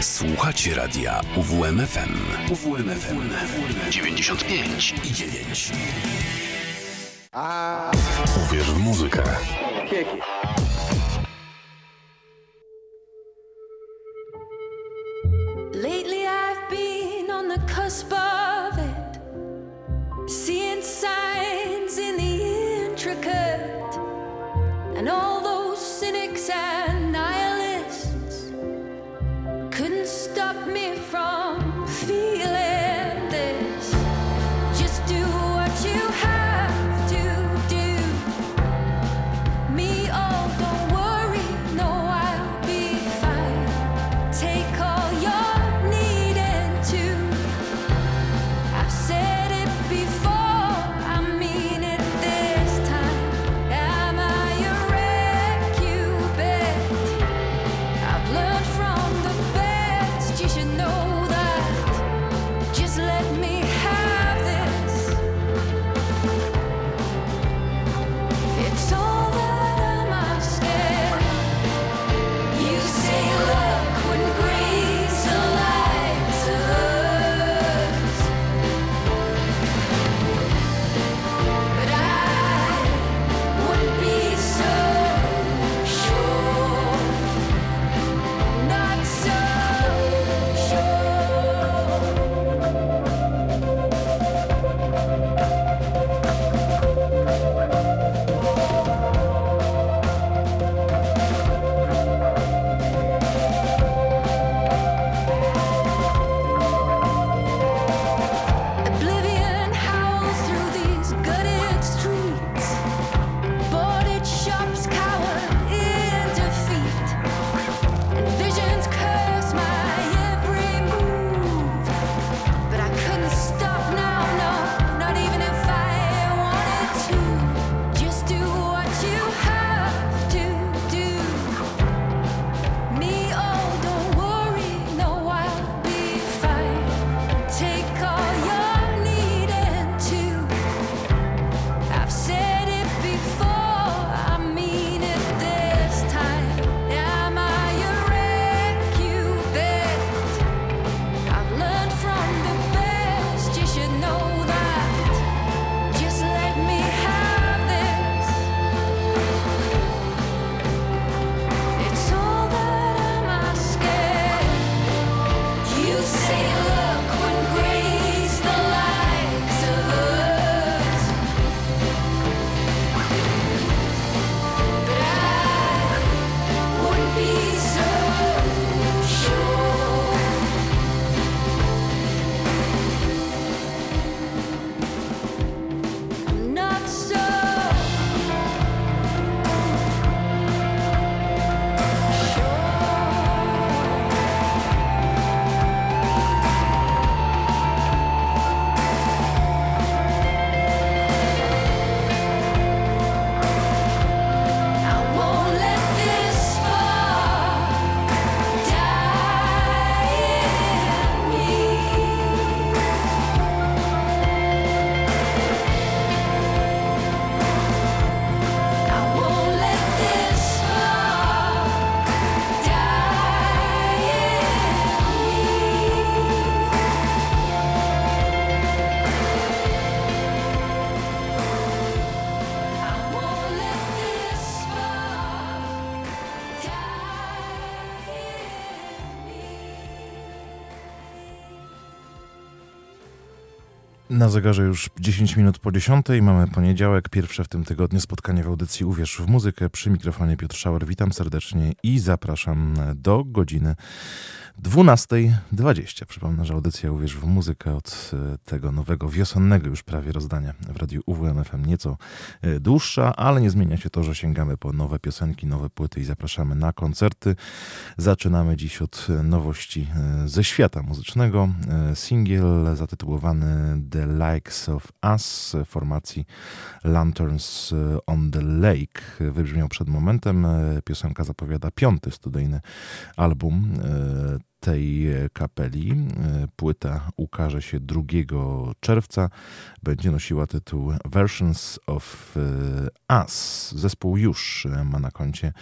Słuchacie radia UWMFM. UWMFM 95 i 9. Uwierz w muzykę. Na zegarze już 10 minut po 10. Mamy poniedziałek, pierwsze w tym tygodniu spotkanie w audycji Uwierz w muzykę. Przy mikrofonie Piotr Szauer. Witam serdecznie i zapraszam do godziny 12.20. Przypomnę, że audycja Uwierz w muzykę od e, tego nowego wiosennego już prawie rozdania w radiu UWMFM nieco e, dłuższa, ale nie zmienia się to, że sięgamy po nowe piosenki, nowe płyty i zapraszamy na koncerty. Zaczynamy dziś od e, nowości ze świata muzycznego. Singiel zatytułowany The Likes of Us formacji Lanterns on the Lake wybrzmiał przed momentem. Piosenka zapowiada piąty studyjny album tej e, kapeli. E, płyta ukaże się 2 czerwca. Będzie nosiła tytuł Versions of e, Us. Zespół już ma na koncie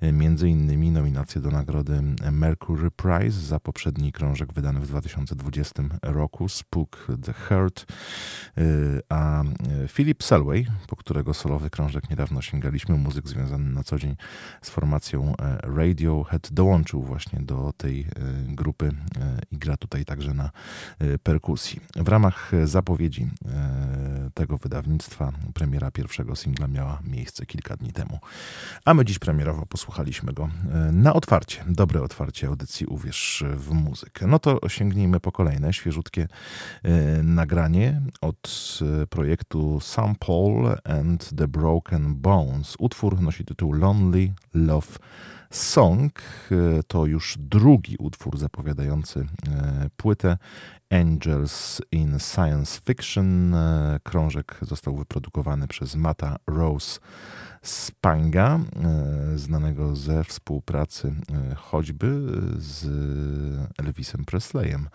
m.in. nominację do nagrody Mercury Prize za poprzedni krążek wydany w 2020 roku Spook the Heart, a Philip Selway, po którego solowy krążek niedawno sięgaliśmy, muzyk związany na co dzień z formacją Radiohead dołączył właśnie do tej grupy i gra tutaj także na perkusji. W ramach zapowiedzi tego wydawnictwa premiera pierwszego singla miała miejsce kilka dni temu. A my dziś premierowo posłuchaliśmy go na otwarcie, dobre otwarcie audycji Uwierz w muzykę. No to sięgnijmy po kolejne, świeżutkie nagranie od projektu Sam Paul and the Broken Bones. Utwór nosi tytuł Lonely Love Song. To już drugi utwór zapowiadający płytę Angels in Science Fiction. Krążek został wyprodukowany przez Mata Rose Spanga, znanego ze współpracy choćby z Elvisem Presleyem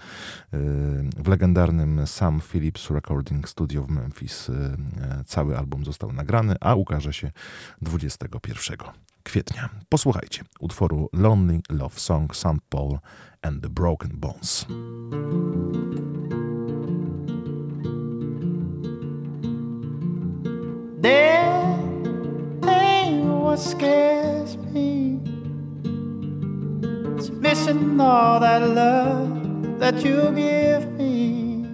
w legendarnym Sam Phillips Recording Studio w Memphis. Cały album został nagrany, a ukaże się 21 kwietnia. Posłuchajcie utworu Lonely Love Song St. Paul and the Broken Bones. What scares me. Missing all that love that you give me.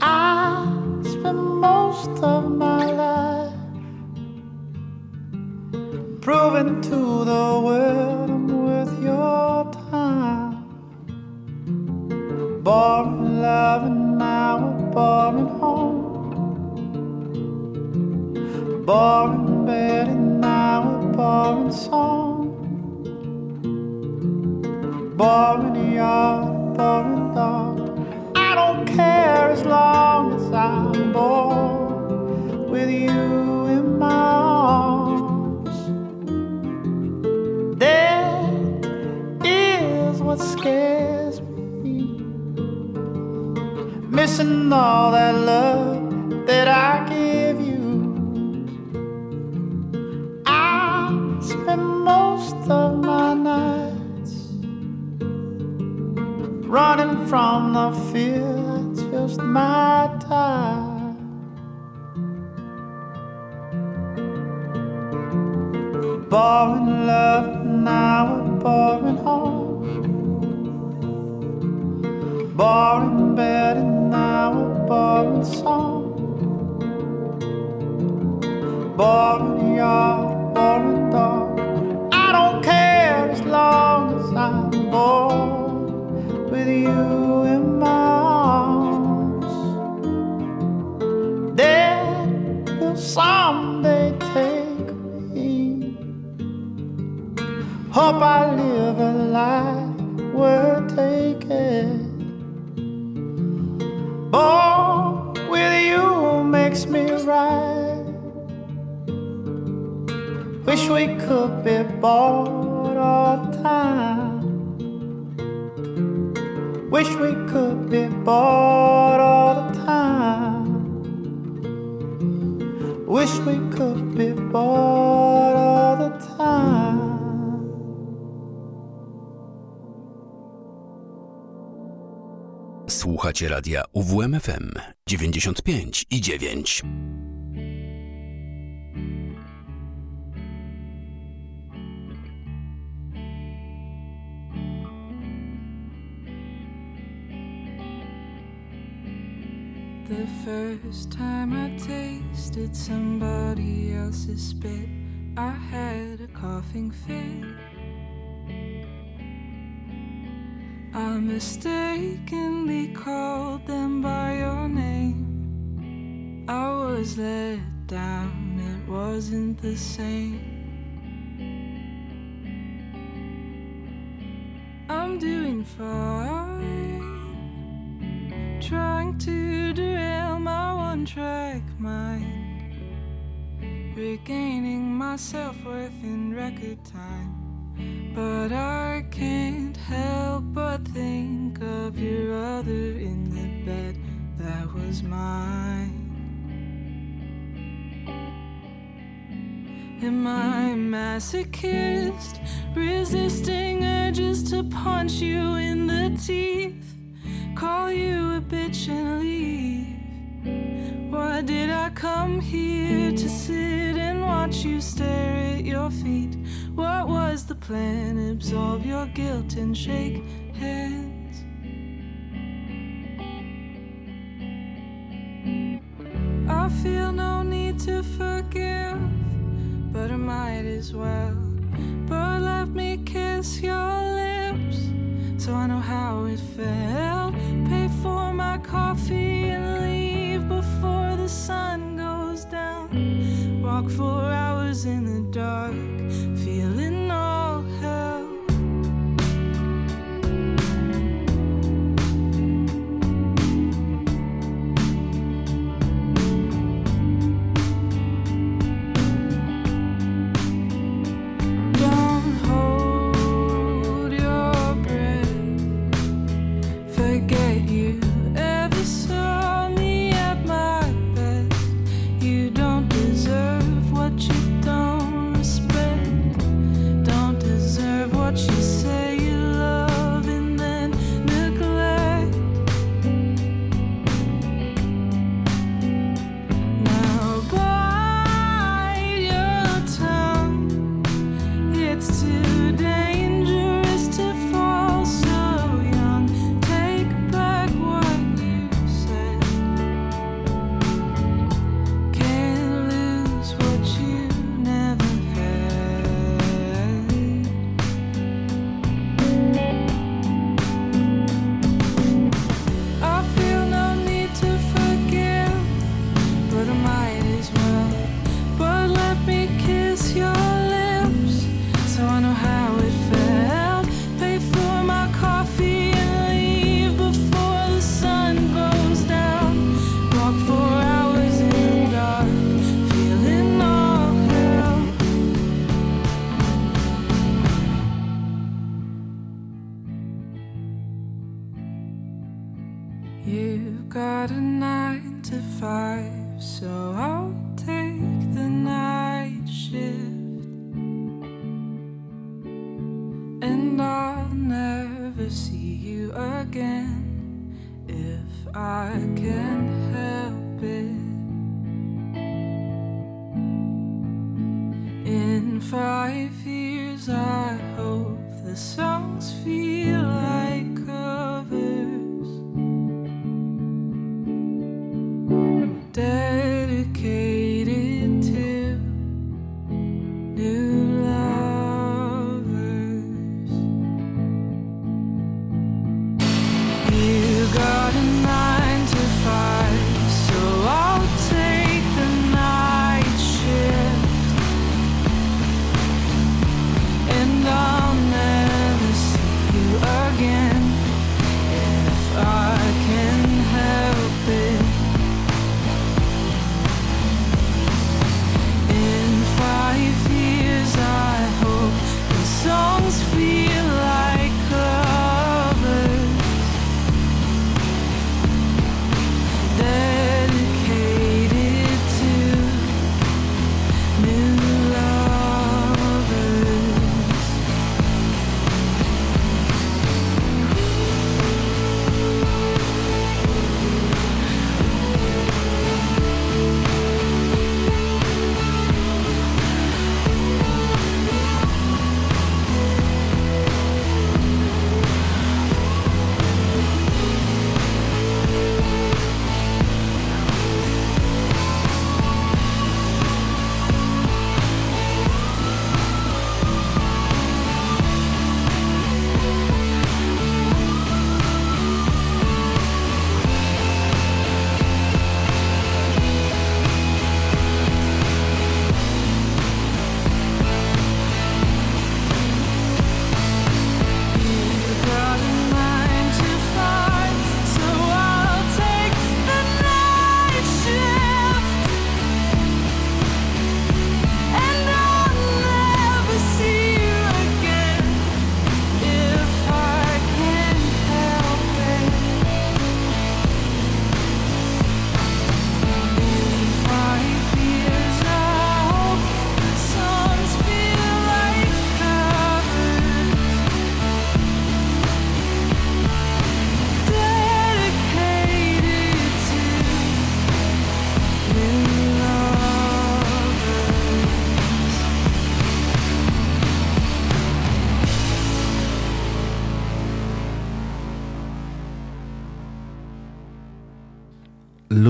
I spend most of my life proving to the world I'm worth your time. Boring love and now a boring home. Boring bed and now a boring song. Born in Boring yard, boring dog. I don't care as long as I'm born with you in my arms. Missing all that love that I give you. I spend most of my nights running from the fear that's just my time. Boring love, now a boring home. Boring bed, boring song. Boring yard, boring dog. I don't care as long as I'm born with you in my arms. There will someday take me. Hope I live a life worth taking. You right. Wish we could be bored all the time. Wish we could be bored all the time. Wish we could be bored Słuchacie radia UWMFM 95 i 9. The first time I tasted somebody else's spit, I had a coughing fit. I mistakenly called them by your name. I was let down, it wasn't the same. I'm doing fine, trying to derail my one track mind, regaining my self worth in record time. But I can't help but think of your other in the bed that was mine. Am I masochist, resisting urges to punch you in the teeth, call you a bitch and leave? Why did I come here to sit and watch you stare at your feet? What was the plan? Absolve your guilt and shake hands. I feel no need to forgive, but I might as well. But let me kiss your lips so I know how it felt. Pay for my coffee sun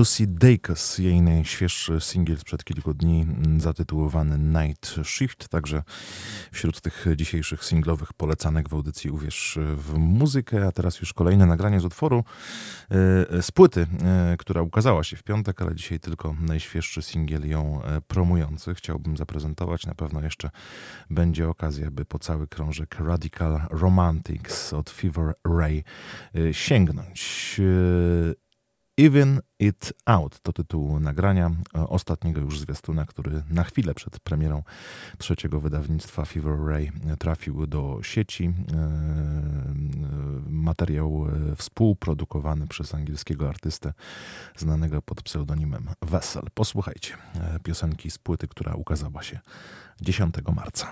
Lucy Dacus, jej najświeższy singiel sprzed kilku dni mm, zatytułowany Night Shift, także wśród tych dzisiejszych singlowych polecanek w audycji Uwierz w muzykę, a teraz już kolejne nagranie z utworu e, z płyty, e, która ukazała się w piątek, ale dzisiaj tylko najświeższy singiel ją e, promujący. Chciałbym zaprezentować, na pewno jeszcze będzie okazja, by po cały krążek Radical Romantics od Fever Ray sięgnąć. Even It Out to tytuł nagrania e, ostatniego już zwiastuna, który na chwilę przed premierą trzeciego wydawnictwa Fever Ray trafił do sieci. E, e, materiał współprodukowany przez angielskiego artystę znanego pod pseudonimem Vessel. Posłuchajcie piosenki z płyty, która ukazała się 10 marca.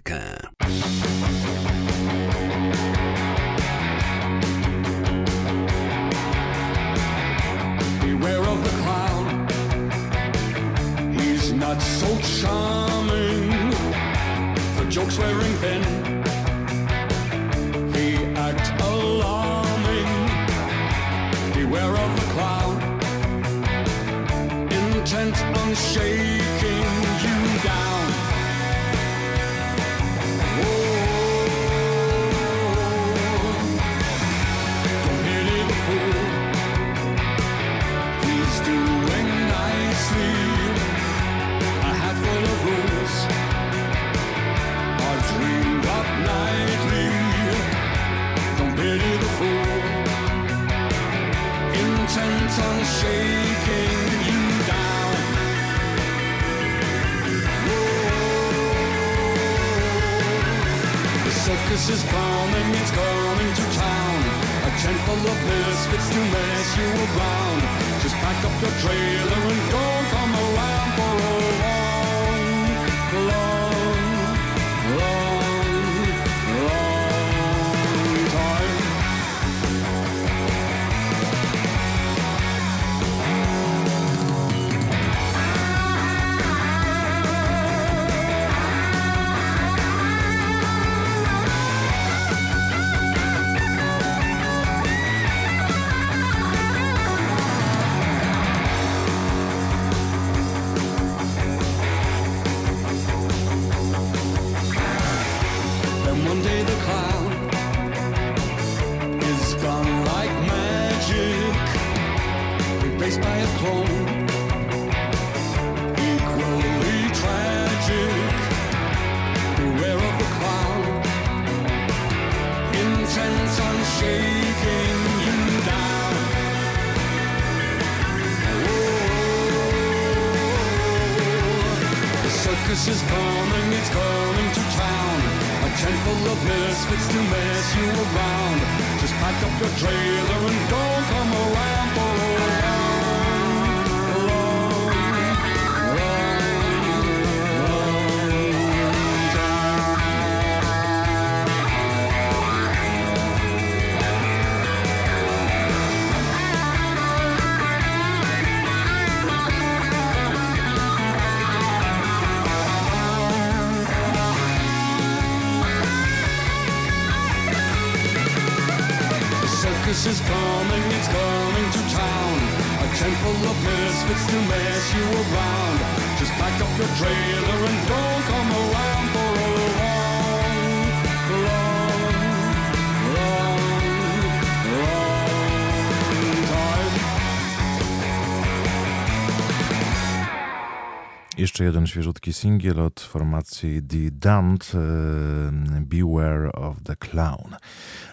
Jeszcze jeden świeżutki singiel od formacji The Damned, e, Beware of the Clown.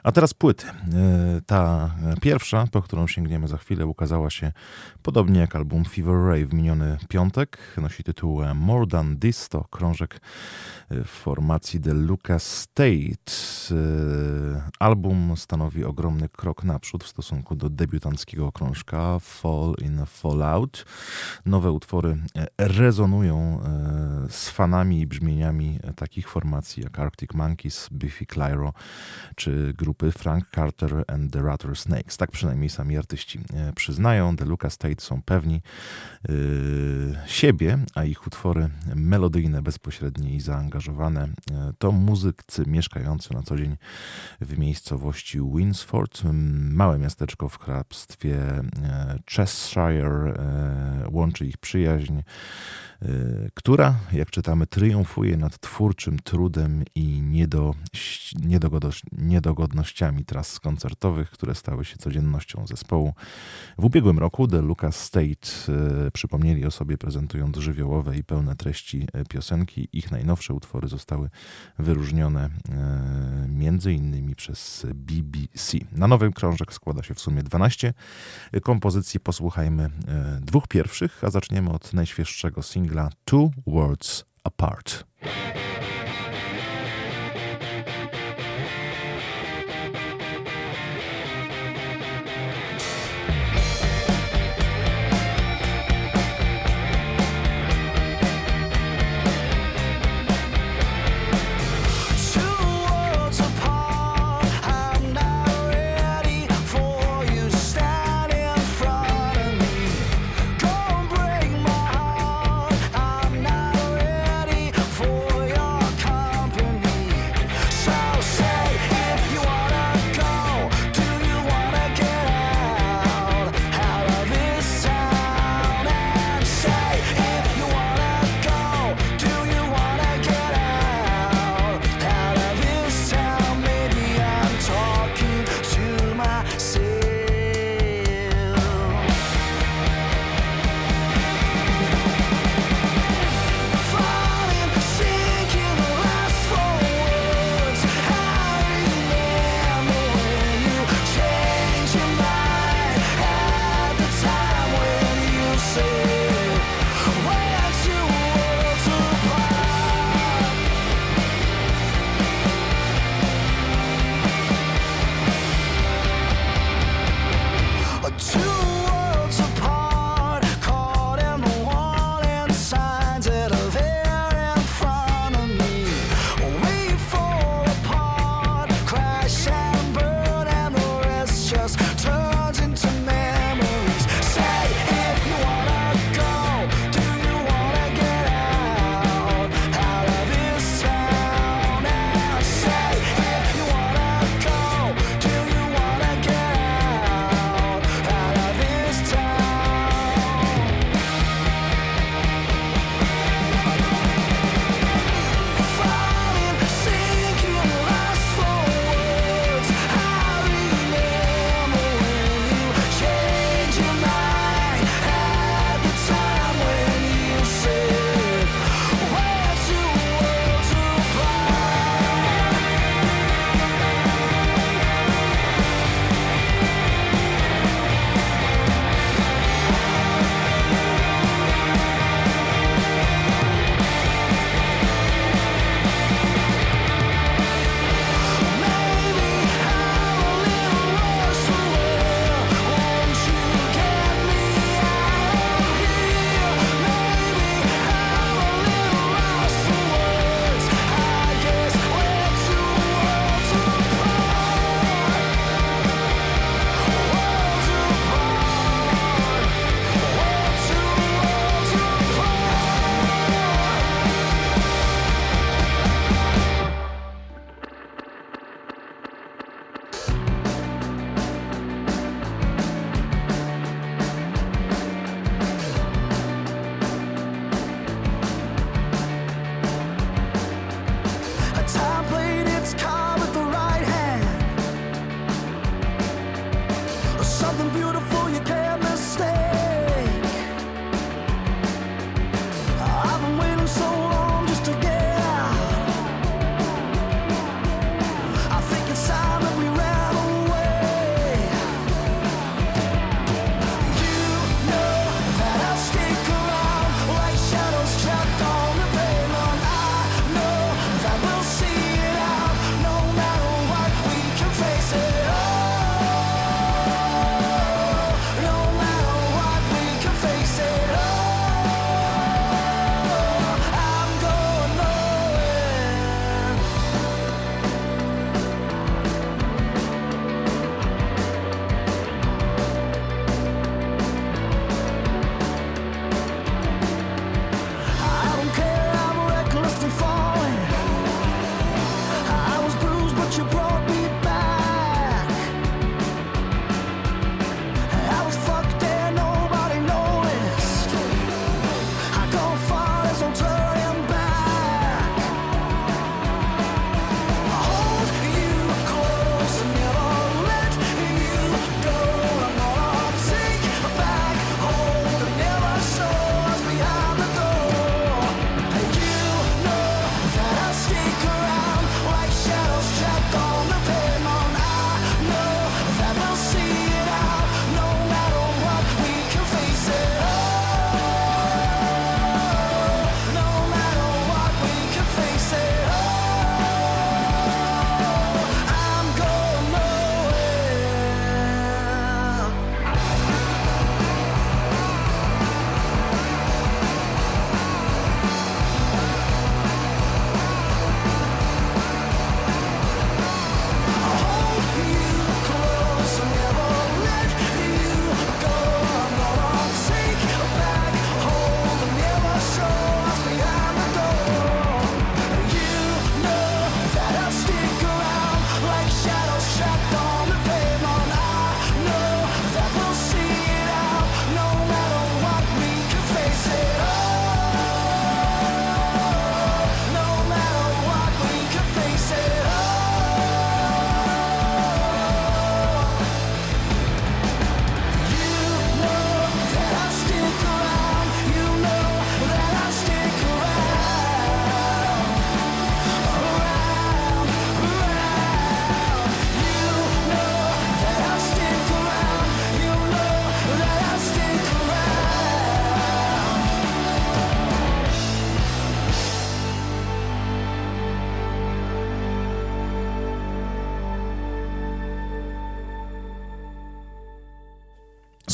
A teraz płyty. E, Ta pierwsza, po którą sięgniemy za chwilę, ukazała się podobnie jak album Fever Ray w miniony piątek. Nosi tytuł e, More Than This, to krążek e, w formacji The Lucas State. E, Album stanowi ogromny krok naprzód w stosunku do debiutanckiego krążka Fall in Fallout. Nowe utwory e, rezonują e, z fanami i brzmieniami e, takich formacji jak Arctic Monkeys, Biffy Clyro czy grupy Frank Carter and the Rattlesnakes. Tak przynajmniej sami artyści e, przyznają. The Lucas State są pewni e, siebie, a ich utwory melodyjne, bezpośrednie i zaangażowane e, to muzycy mieszkający na co dzień w miejscowości Winsford, małe miasteczko w hrabstwie e, Cheshire. Łączy ich przyjaźń, która, jak czytamy, triumfuje nad twórczym trudem i niedogodnościami tras koncertowych, które stały się codziennością zespołu. W ubiegłym roku The Lucas State e, przypomnieli o sobie prezentując żywiołowe i pełne treści e, piosenki. Ich najnowsze utwory zostały wyróżnione między innymi przez BBC. Na nowy krążek składa się w sumie 12 kompozycji. Posłuchajmy dwóch pierwszych, a zaczniemy od najświeższego singla Two Worlds Apart.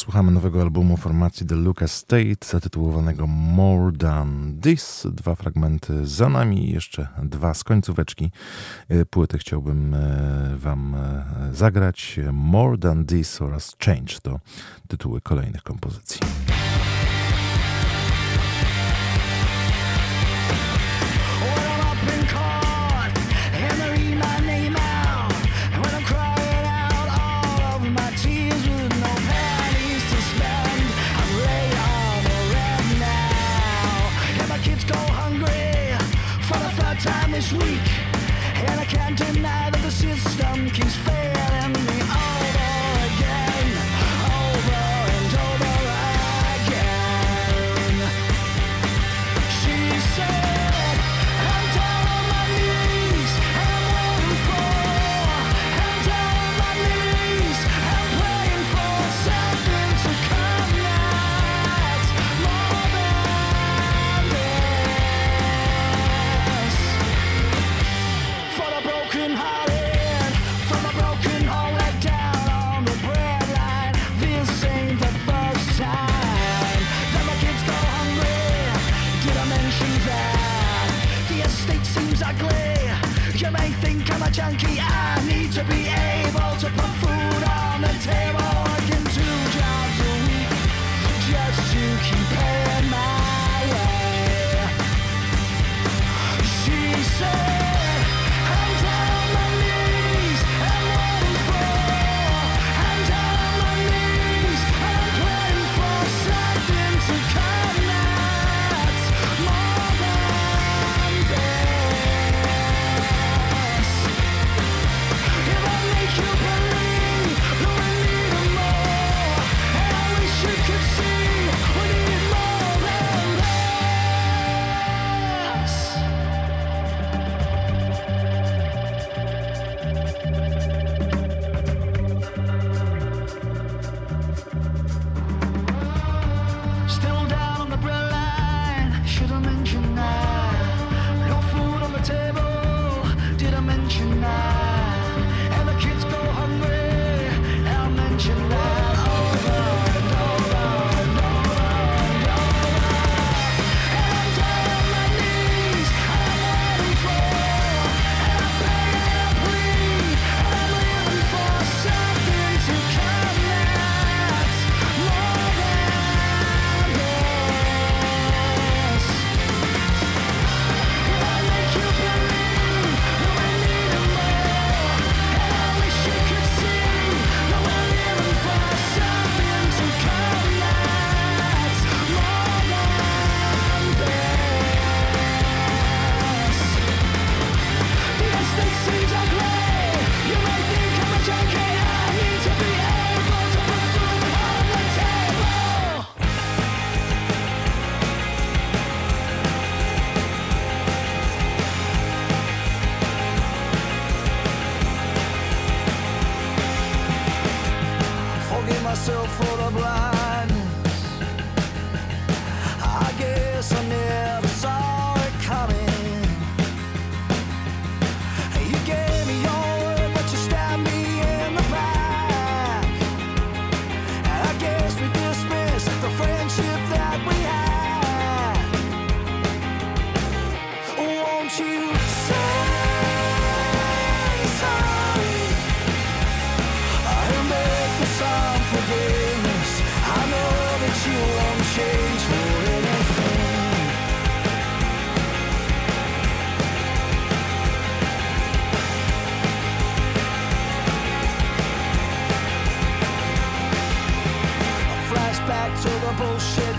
Posłuchamy nowego albumu formacji The Lucas State zatytułowanego More Than This. Dwa fragmenty za nami i jeszcze dwa z końcóweczki e, płyty chciałbym e, wam e, zagrać. More Than This oraz Change to tytuły kolejnych kompozycji.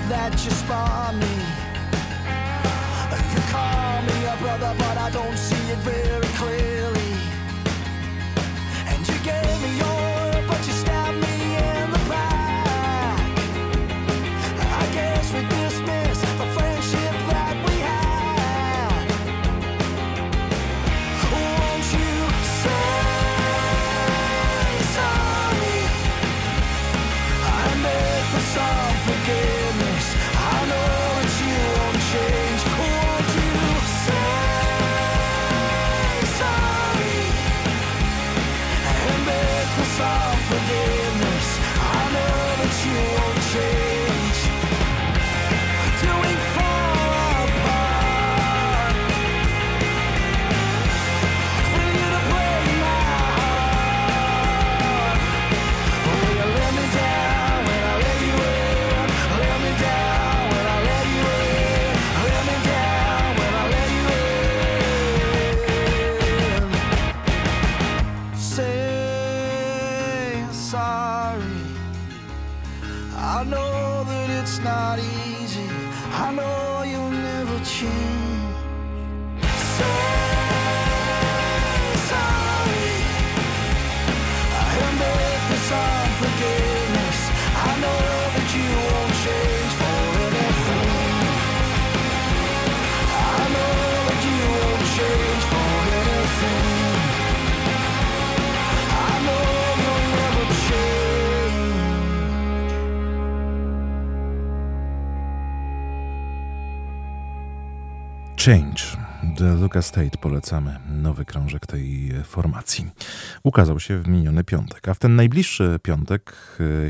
that you spar me. You call me a brother, but I don't see it very clearly. The Lucas State polecamy. Nowy krążek tej formacji. Ukazał się w miniony piątek, a w ten najbliższy piątek,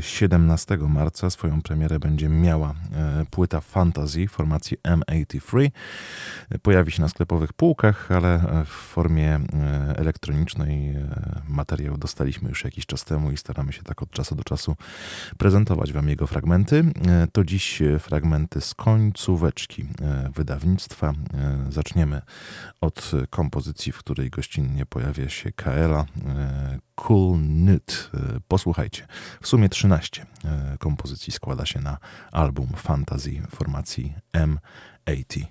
17 marca, swoją premierę będzie miała e, płyta Fantasy formacji M83. Pojawi się na sklepowych półkach, ale w formie e, elektronicznej e, materiał dostaliśmy już jakiś czas temu i staramy się tak od czasu do czasu prezentować Wam jego fragmenty. To dziś fragmenty z końcóweczki wydawnictwa. Zaczniemy od kompozycji, w której gościnnie pojawia się Kaela Cool Nut. Posłuchajcie. W sumie 13 kompozycji składa się na album Fantasy formacji M83.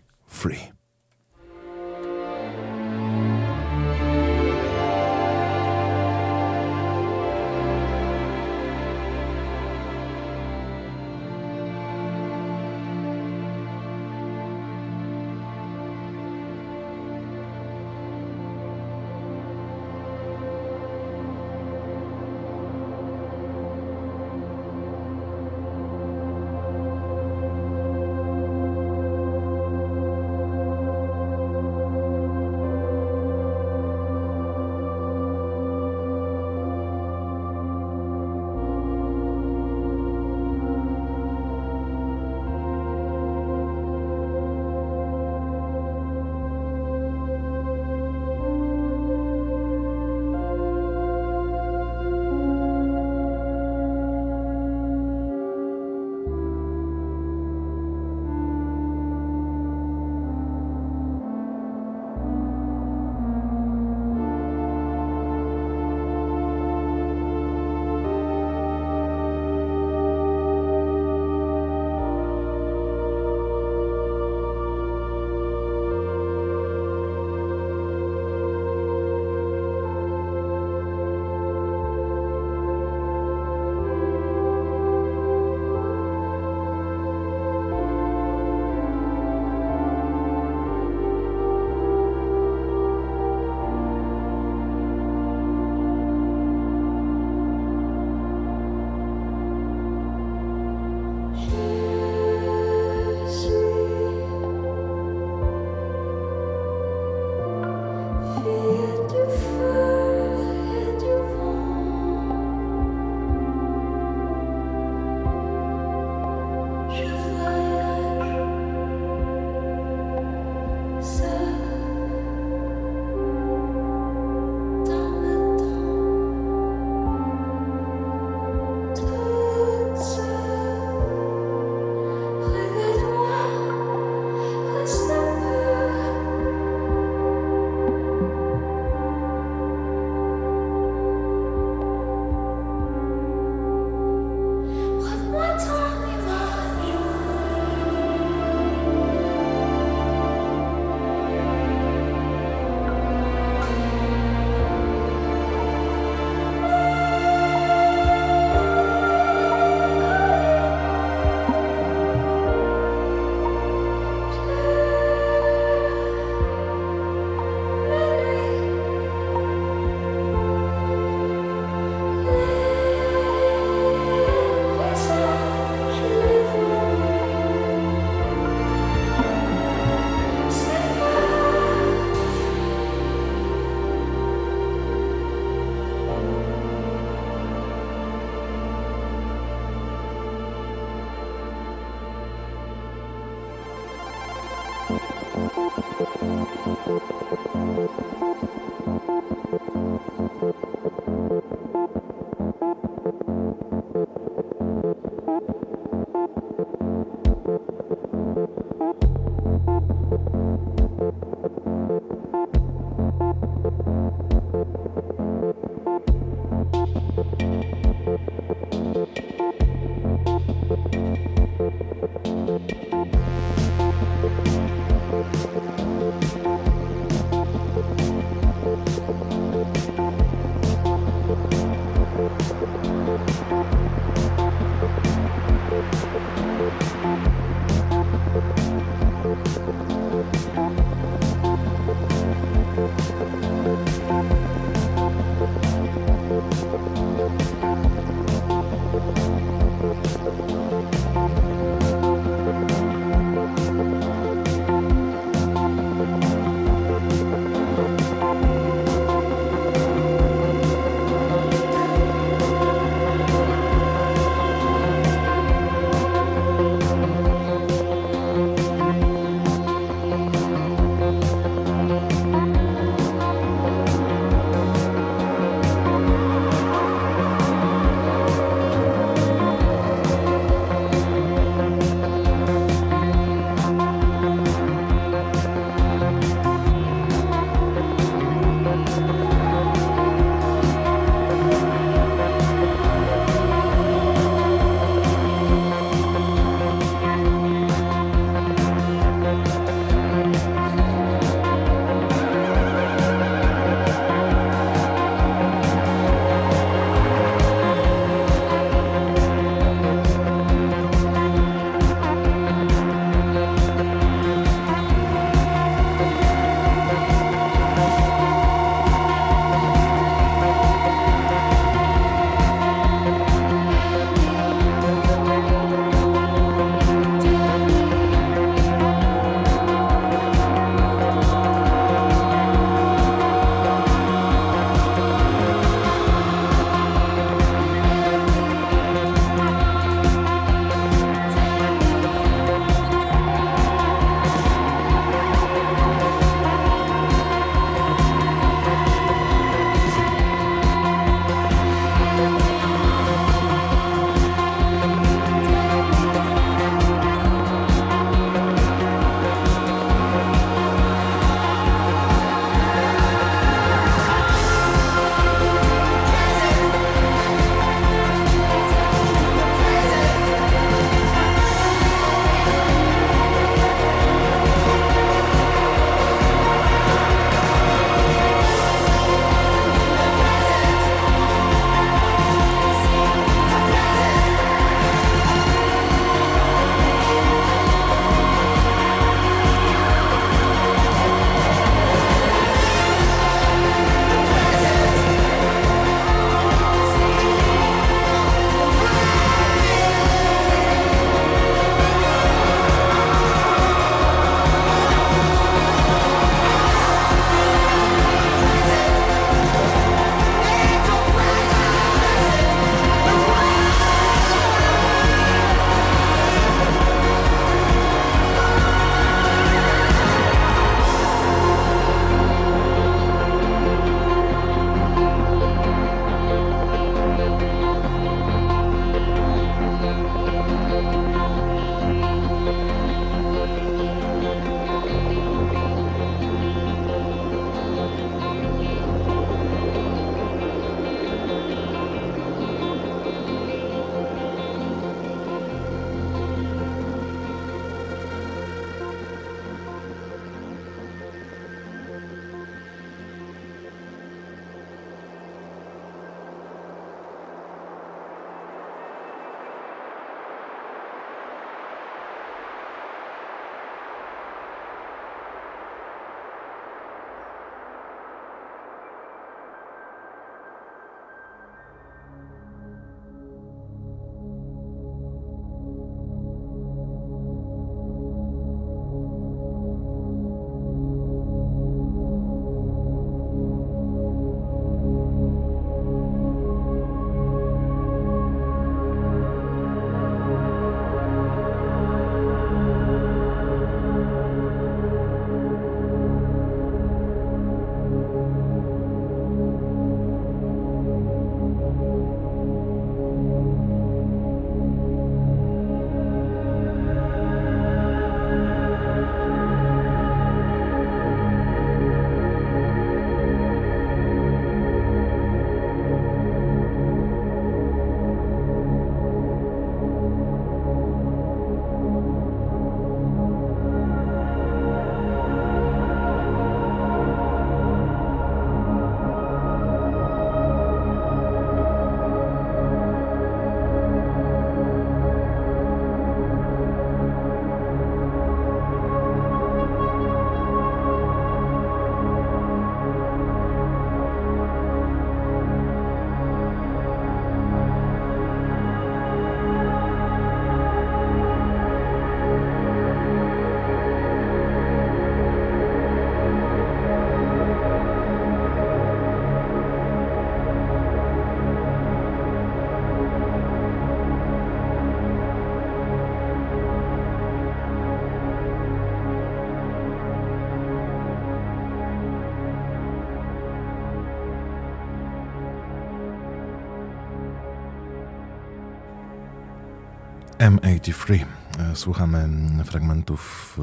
M83. E, Słuchamy fragmentów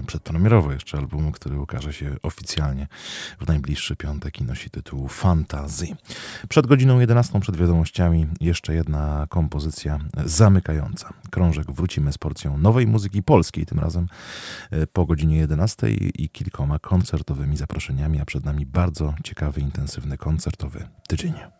e, przedpremierowo jeszcze albumu, który ukaże się oficjalnie w najbliższy piątek i nosi tytuł Fantasy. Przed godziną 11, przed wiadomościami, jeszcze jedna kompozycja zamykająca. Krążek wrócimy z porcją nowej muzyki polskiej, tym razem e, po godzinie 11 i kilkoma koncertowymi zaproszeniami, a przed nami bardzo ciekawy, intensywny koncertowy tydzień.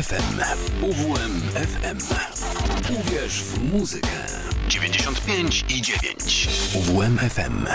UWMFM. UWMFM. Uwierz w muzykę. 95 i 9. UWMFM.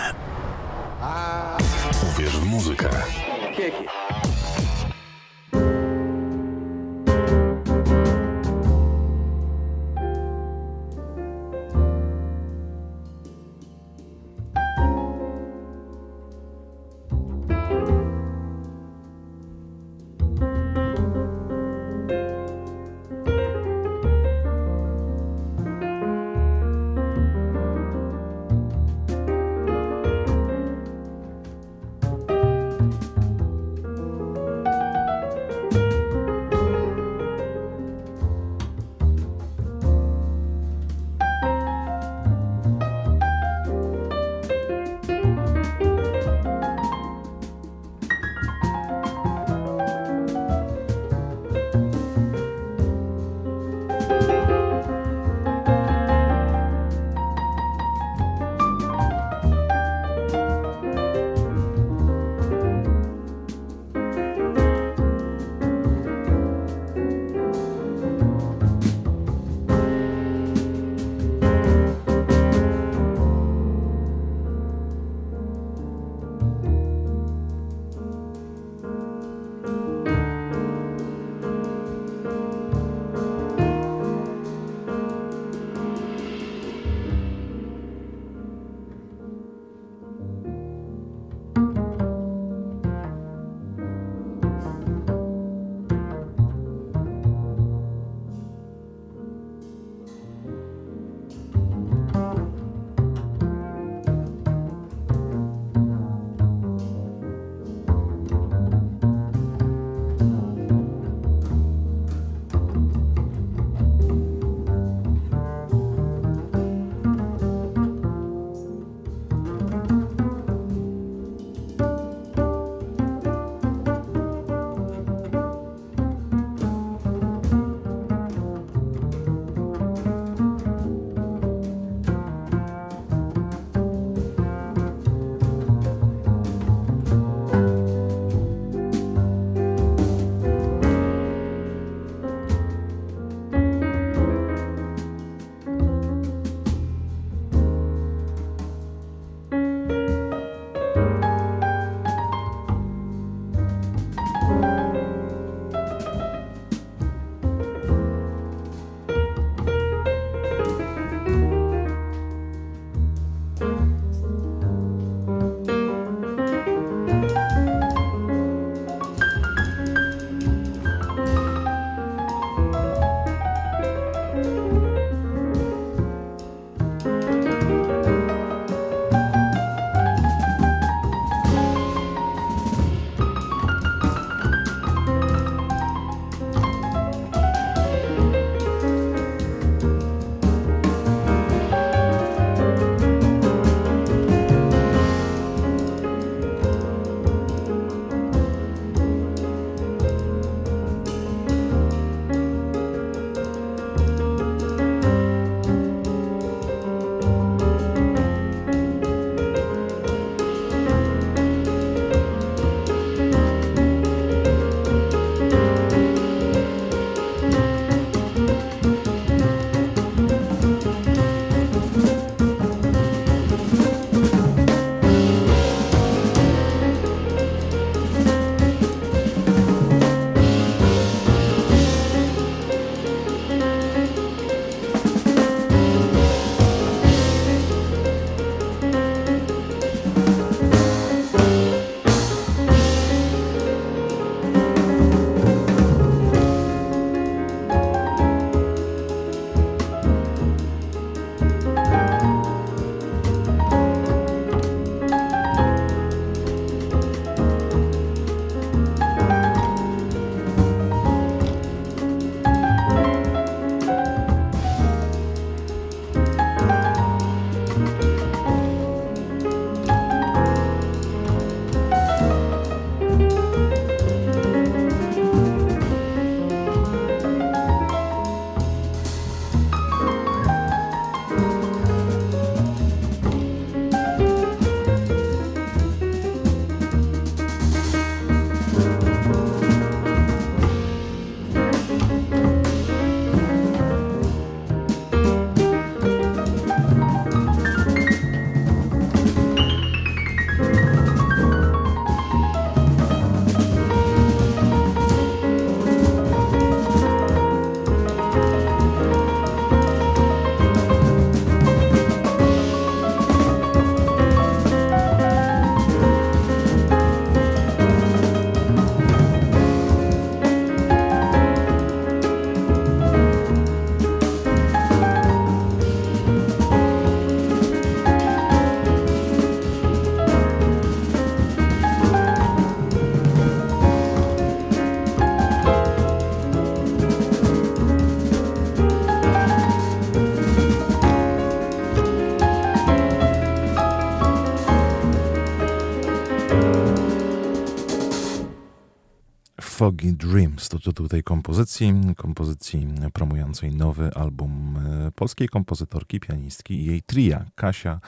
Foggy Dreams to tytuł tej kompozycji, kompozycji promującej nowy album e, polskiej kompozytorki, pianistki i jej tria, Kasia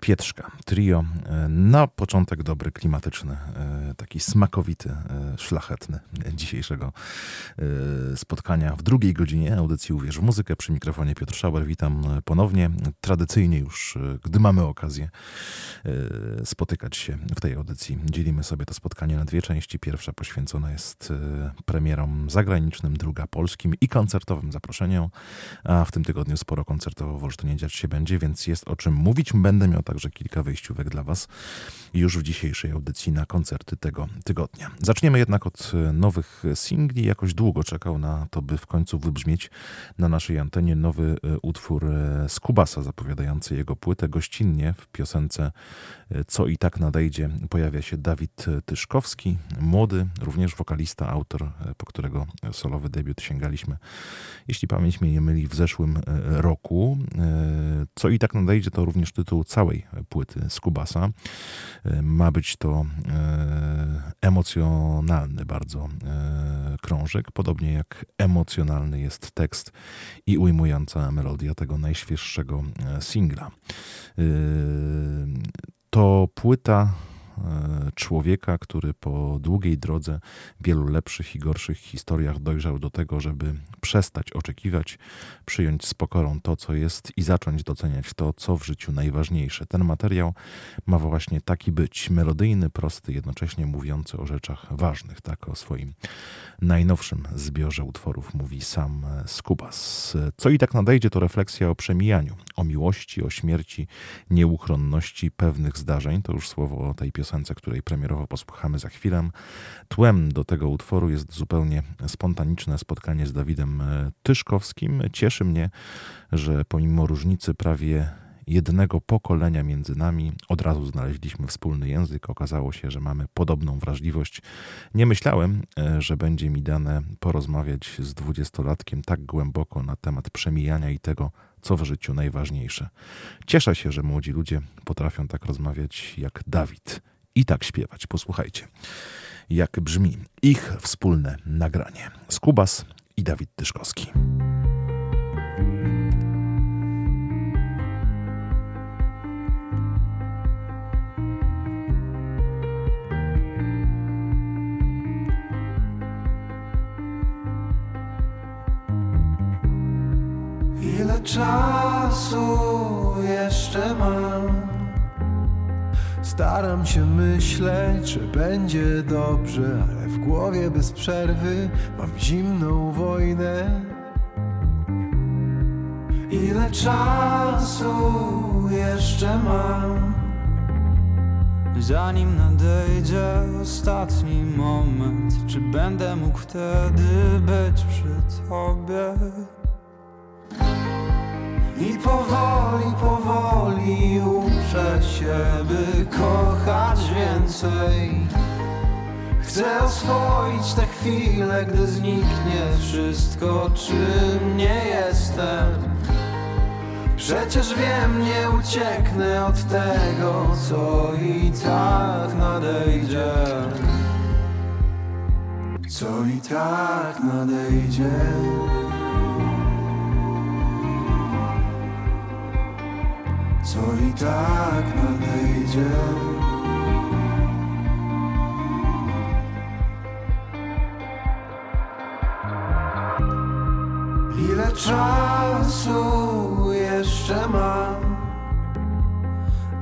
Pietrzka. Trio e, na początek dobry, klimatyczny, e, taki smakowity, e, szlachetny dzisiejszego e, spotkania w drugiej godzinie audycji Uwierz w muzykę. Przy mikrofonie Piotr Szauer. Witam ponownie. Tradycyjnie już, e, gdy mamy okazję e, spotykać się w tej audycji, dzielimy sobie to spotkanie na dwie części. Pierwsza poświęcona jest e, premierom zagranicznym, druga polskim i koncertowym zaproszeniom, a w tym tygodniu sporo koncertowo w Olsztynie dziać się będzie, więc jest o czym mówić. Będę miał także kilka wyjściówek dla Was już w dzisiejszej audycji na koncerty tego tygodnia. Zaczniemy jednak od e, nowych singli. Jakoś długo czekał na to, by w końcu wybrzmieć na naszej antenie nowy e, utwór e, Skubasa zapowiadający jego płytę. Gościnnie w piosence e, Co i tak nadejdzie pojawia się Dawid Tyszkowski, młody, również wokalista, autor, po którego solowy debiut sięgaliśmy, jeśli pamięć mnie nie myli, w zeszłym e, roku. E, Co i tak nadejdzie to również tytuł całej płyty Skubasa. E, Ma być to emocjonalny bardzo krążek, podobnie jak emocjonalny jest tekst i ujmująca melodia tego najświeższego singla. To płyta człowieka, który po długiej drodze, wielu lepszych i gorszych historiach dojrzał do tego, żeby przestać oczekiwać, przyjąć z pokorą to, co jest i zacząć doceniać to, co w życiu najważniejsze. Ten materiał ma właśnie taki być melodyjny, prosty, jednocześnie mówiący o rzeczach ważnych. Tak o swoim najnowszym zbiorze utworów mówi sam e, Skubas. Co i tak nadejdzie, to refleksja o przemijaniu, o miłości, o śmierci, nieuchronności pewnych zdarzeń. To już słowo o tej piosence, której premierowo posłuchamy za chwilę. Tłem do tego utworu jest zupełnie spontaniczne spotkanie z Dawidem e, Tyszkowskim. Cieszy mnie, że pomimo różnicy prawie jednego pokolenia między nami od razu znaleźliśmy wspólny język. Okazało się, że mamy podobną wrażliwość. Nie myślałem, e, że będzie mi dane porozmawiać z dwudziestolatkiem tak głęboko na temat przemijania i tego, co w życiu najważniejsze. Cieszę się, że młodzi ludzie potrafią tak rozmawiać jak Dawid i tak śpiewać. Posłuchajcie, jak brzmi ich wspólne nagranie. Skubas i Dawid Tyszkowski. Ile czasu jeszcze mam? Staram się myśleć, że będzie dobrze, ale w głowie bez przerwy mam zimną wojnę. Ile czasu jeszcze mam? Zanim nadejdzie ostatni moment, czy będę mógł wtedy być przy tobie? I powoli, powoli uczę się, by kochać więcej. Chcę oswoić te chwile, gdy zniknie wszystko, czym nie jestem. Przecież wiem, nie ucieknę od tego, co i tak nadejdzie. Co i tak nadejdzie. Co i tak nadejdzie. Ile czasu jeszcze mam?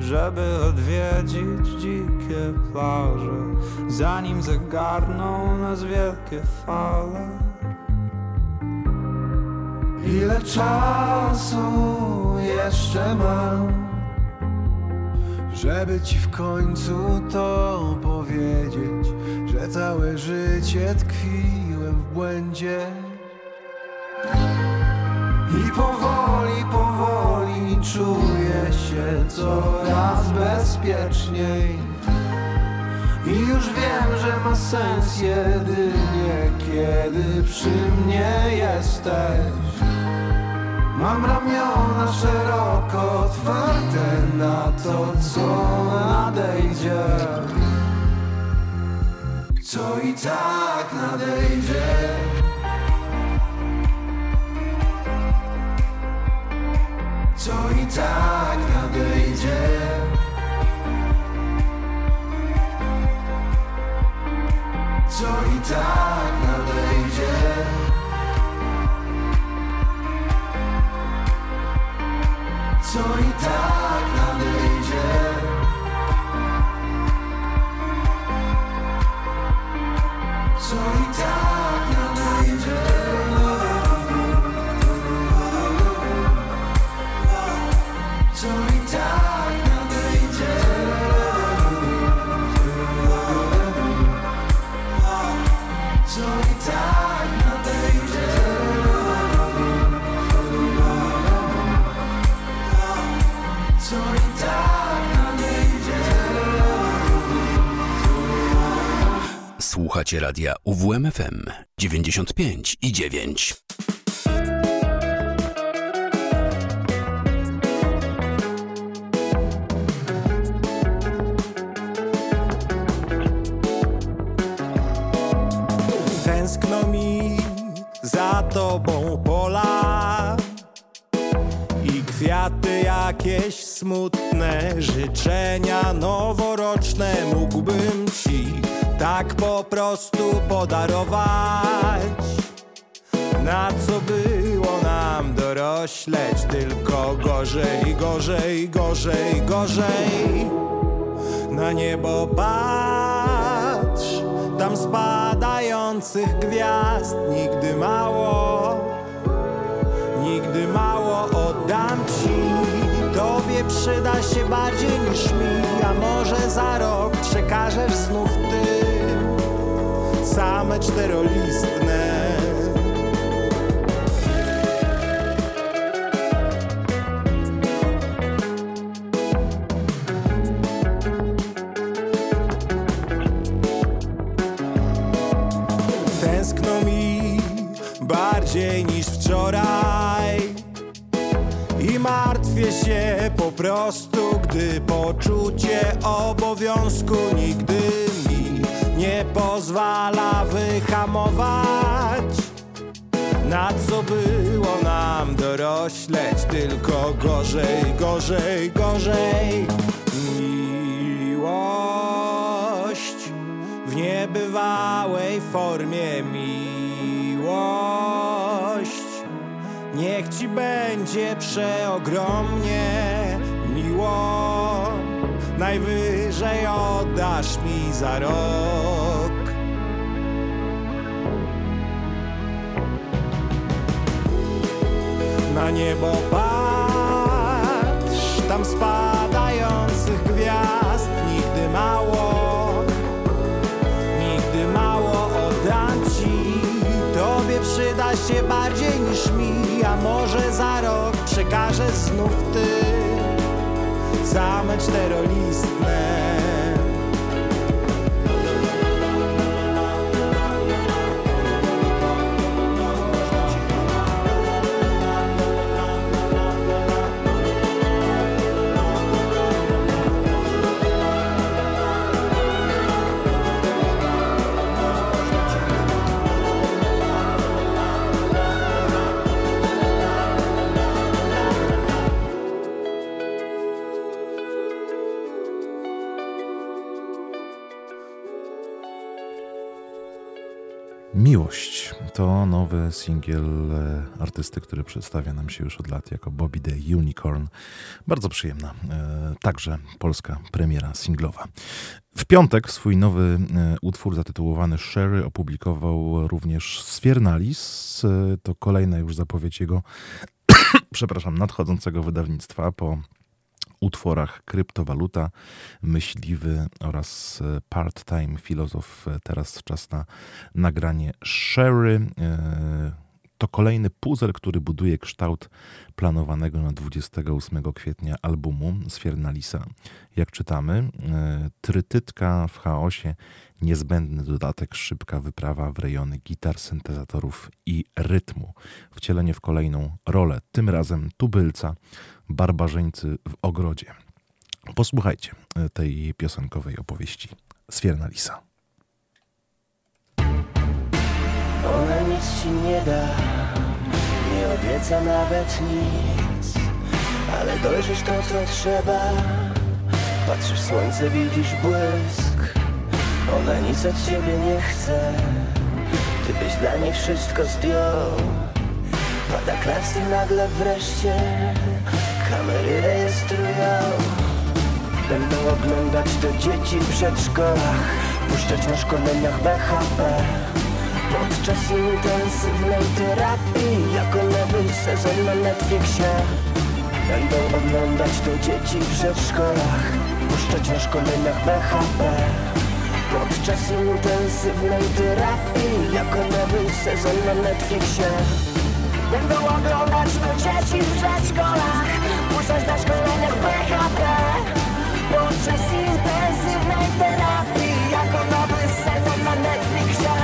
Żeby odwiedzić dzikie plaże, zanim zagarną nas wielkie fale. Ile czasu jeszcze mam? Żeby ci w końcu to powiedzieć, że całe życie tkwiłem w błędzie. I powoli, powoli czuję się coraz bezpieczniej. I już wiem, że ma sens jedynie, kiedy przy mnie jesteś. Mam ramiona szeroko otwarte na to, co nadejdzie. co i tak nadejdzie. Słuchacie radia UWMFM 95 i 9. Tęskno mi za tobą pola i kwiaty jakieś smutne, życzenia noworoczne mógłbym ci tak po prostu podarować. Na co było nam dorośleć, tylko gorzej, gorzej, gorzej, gorzej. Na niebo patrz, tam spadających gwiazd nigdy mało, nigdy mało oddam ci. Tobie przyda się bardziej niż mi, a może za rok przekażesz znów ty same czterolistne. Tęskno mi bardziej niż wczoraj I martwię się po prostu, gdy poczucie obowiązku nigdy mi nie pozwala wyhamować. Na co było nam dorośleć, tylko gorzej, gorzej, gorzej. Miłość w niebywałej formie miłość. Niech ci będzie przeogromnie miło, najwyżej oddasz mi za rok. Na niebo patrz, tam spadających gwiazd nigdy mało. Nigdy mało oddam ci Tobie przyda się bardziej niż mi A może za rok przekażę znów ty Same czterolistne singiel e, artysty, który przedstawia nam się już od lat jako Bobby the Unicorn. Bardzo przyjemna, e, także polska premiera singlowa. W piątek swój nowy e, utwór zatytułowany Sherry opublikował również Sfiernalis. To kolejna już zapowiedź jego, przepraszam, nadchodzącego wydawnictwa po utworach Kryptowaluta, Myśliwy oraz e, Part-Time Filozof. E, Teraz czas na nagranie Sherry. E, To kolejny puzzle, który buduje kształt planowanego na 28 kwietnia albumu Sfiernalisa. Jak czytamy, trytytka w chaosie, niezbędny dodatek, szybka wyprawa w rejony gitar, syntezatorów i rytmu. Wcielenie w kolejną rolę, tym razem tubylca, barbarzyńcy w ogrodzie. Posłuchajcie e, tej piosenkowej opowieści Sfiernalisa. Ona nic ci nie da Nie obieca nawet nic Ale dojrzysz to co trzeba Patrzysz słońce, widzisz błysk Ona nic od ciebie nie chce Ty byś dla niej wszystko zdjął Pada klaps i nagle wreszcie Kamery rejestrują. Będą oglądać to dzieci w przedszkolach Puszczać na szkoleniach BHP Podczas intensywnej terapii Jako nowy sezon na Netflixie. Będą oglądać to dzieci w przedszkolach Puszczać na szkoleniach BHP Podczas intensywnej terapii Jako nowy sezon na Netflixie Będą oglądać to dzieci w przedszkolach Puszczać na szkoleniach BHP Podczas intensywnej terapii Jako nowy sezon na Netflixie.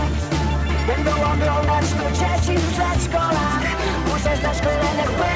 Będą oglądać to dzieci w przedszkolach Puszczać na szkoleniach BHP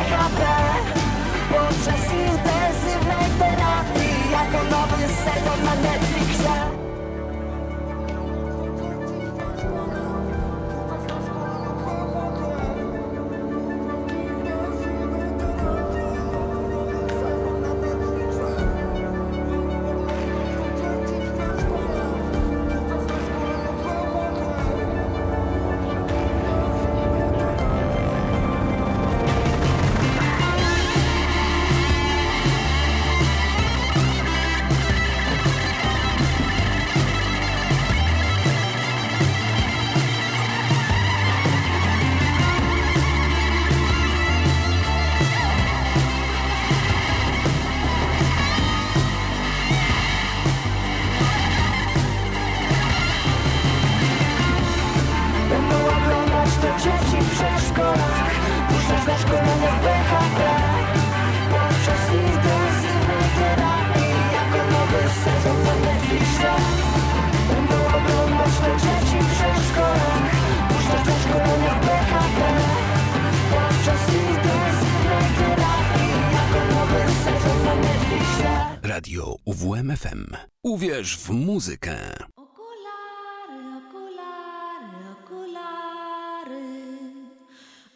Radio UWMFM. Uwierz w muzykę.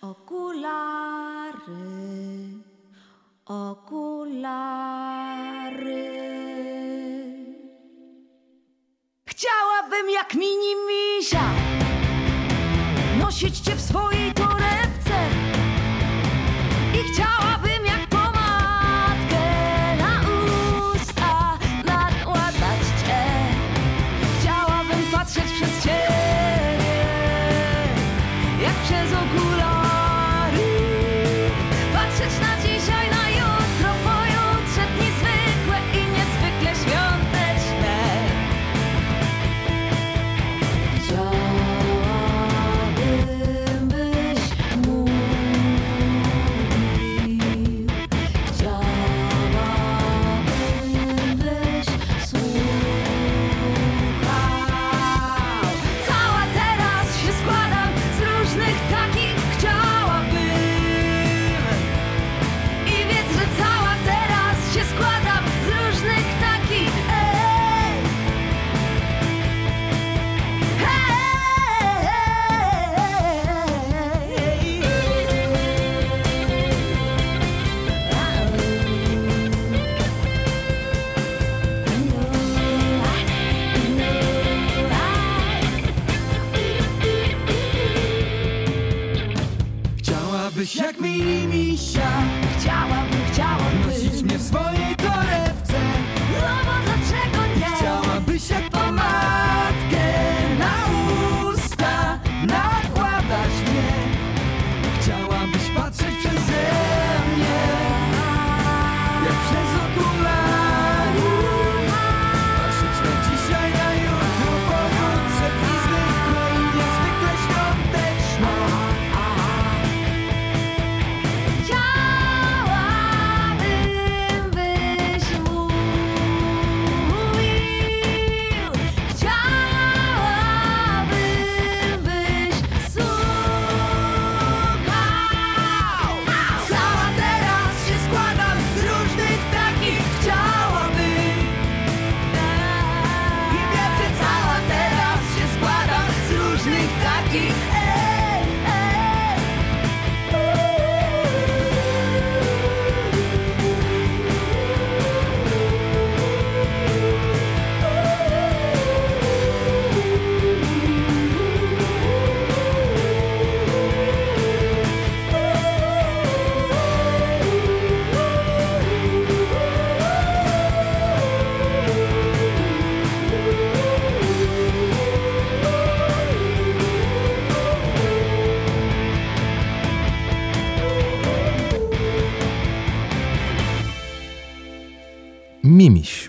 Okulary, okulary. Chciałabym jak mini misia nosić cię w swojej Chciałabyś jak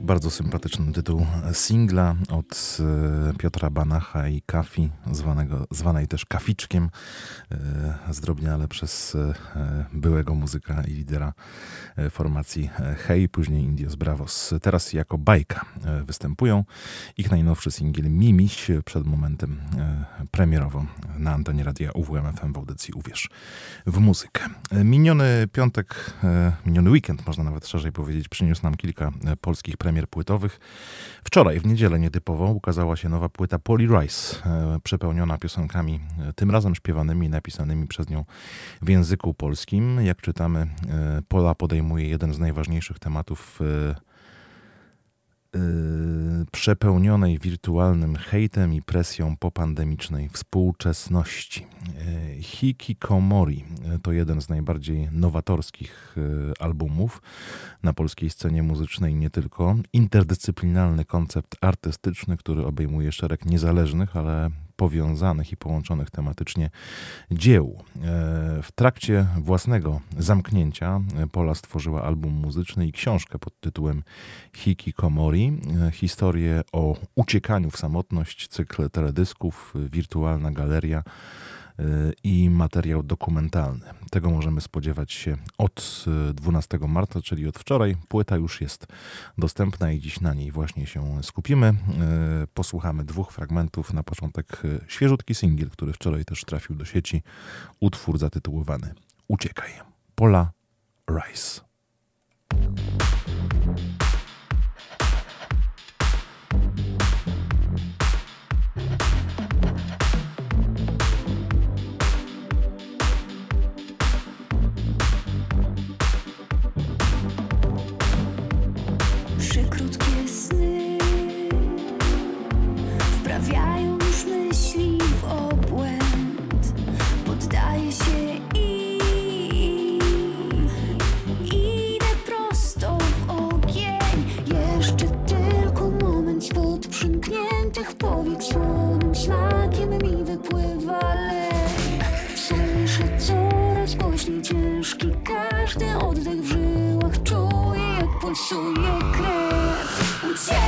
bardzo sympatyczny tytuł singla od e, Piotra Banacha i Kafi, zwanego, zwanej też Kaficzkiem, e, zdrobniale przez e, byłego muzyka i lidera formacji Hej, później Indios Bravos. Teraz jako bajka występują. Ich najnowszy singiel Mimiś przed momentem premierowo na antenie radia UWMFM w audycji Uwierz w muzykę. Miniony piątek, miniony weekend, można nawet szerzej powiedzieć, przyniósł nam kilka polskich premier płytowych. Wczoraj, w niedzielę nietypowo, ukazała się nowa płyta Polly Rice, e, przepełniona piosenkami, e, tym razem śpiewanymi i napisanymi przez nią w języku polskim. Jak czytamy, e, Pola podejmuje jeden z najważniejszych tematów e, przepełnionej wirtualnym hejtem i presją popandemicznej współczesności. E, Hikikomori e, to jeden z najbardziej nowatorskich e, albumów na polskiej scenie muzycznej nie tylko. Interdyscyplinarny koncept artystyczny, który obejmuje szereg niezależnych, ale powiązanych i połączonych tematycznie dzieł. E, W trakcie własnego zamknięcia e, Pola stworzyła album muzyczny i książkę pod tytułem Hikikomori. E, Historię o uciekaniu w samotność, cykl teledysków, wirtualna galeria i materiał dokumentalny. Tego możemy spodziewać się od e, 12 marca, czyli od wczoraj. Płyta już jest dostępna i dziś na niej właśnie się skupimy. E, Posłuchamy dwóch fragmentów. Na początek e, świeżutki singiel, który wczoraj też trafił do sieci. Utwór zatytułowany Uciekaj. Pola Rice. Każdy oddech w żyłach czuję jak pulsuje krew.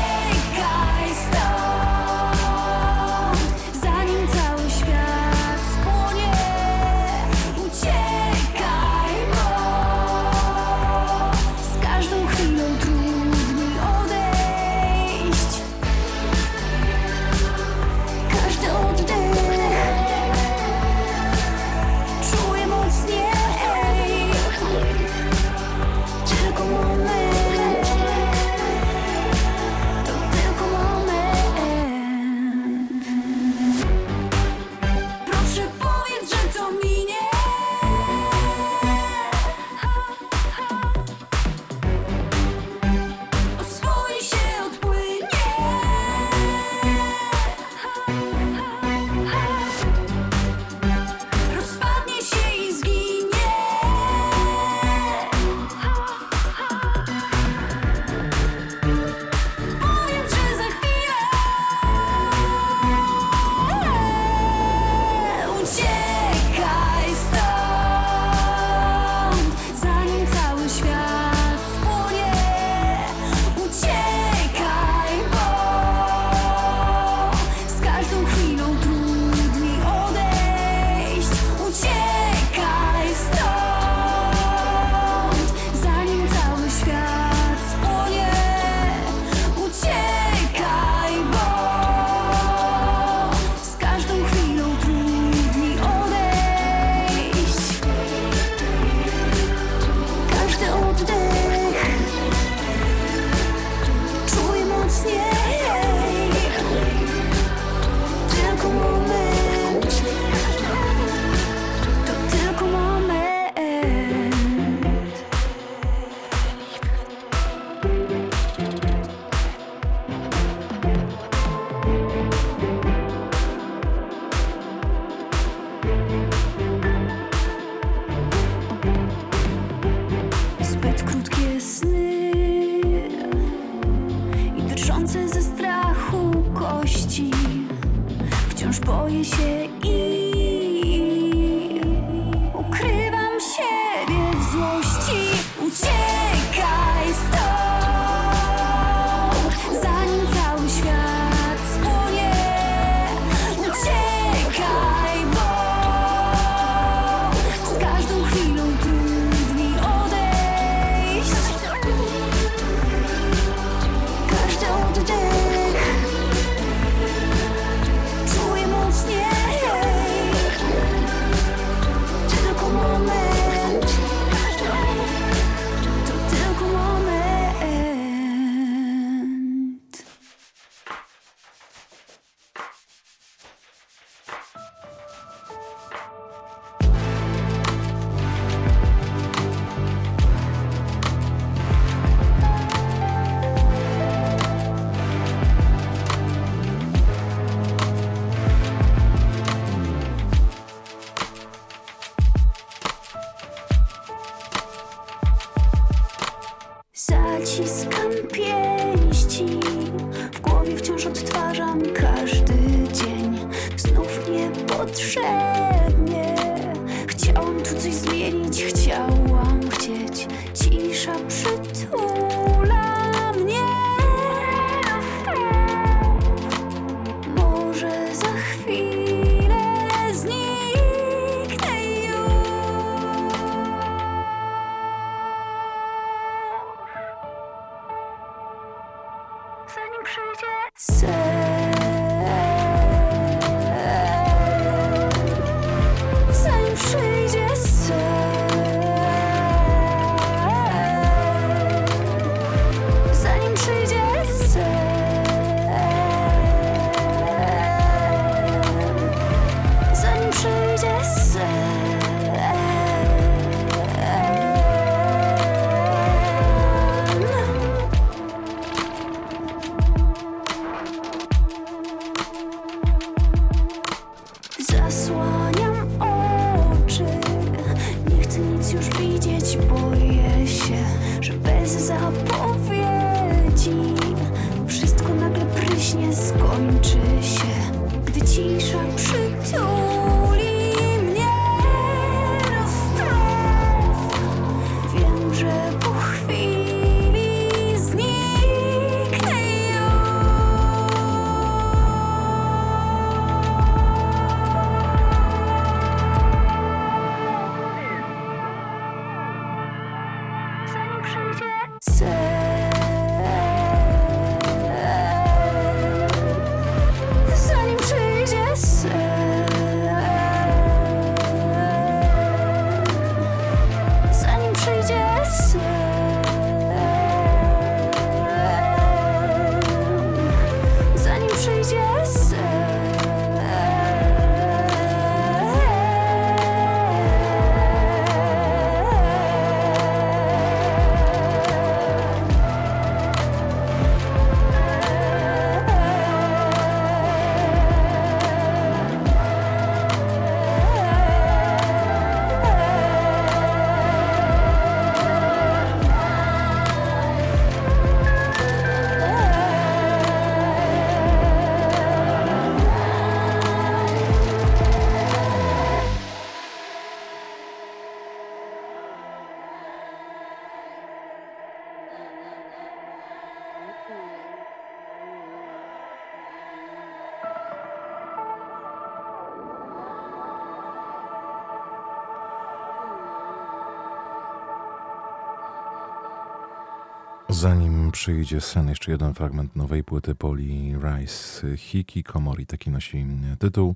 Zanim przyjdzie sen, jeszcze jeden fragment nowej płyty Poli Rice. Hiki Komori, taki nosi tytuł.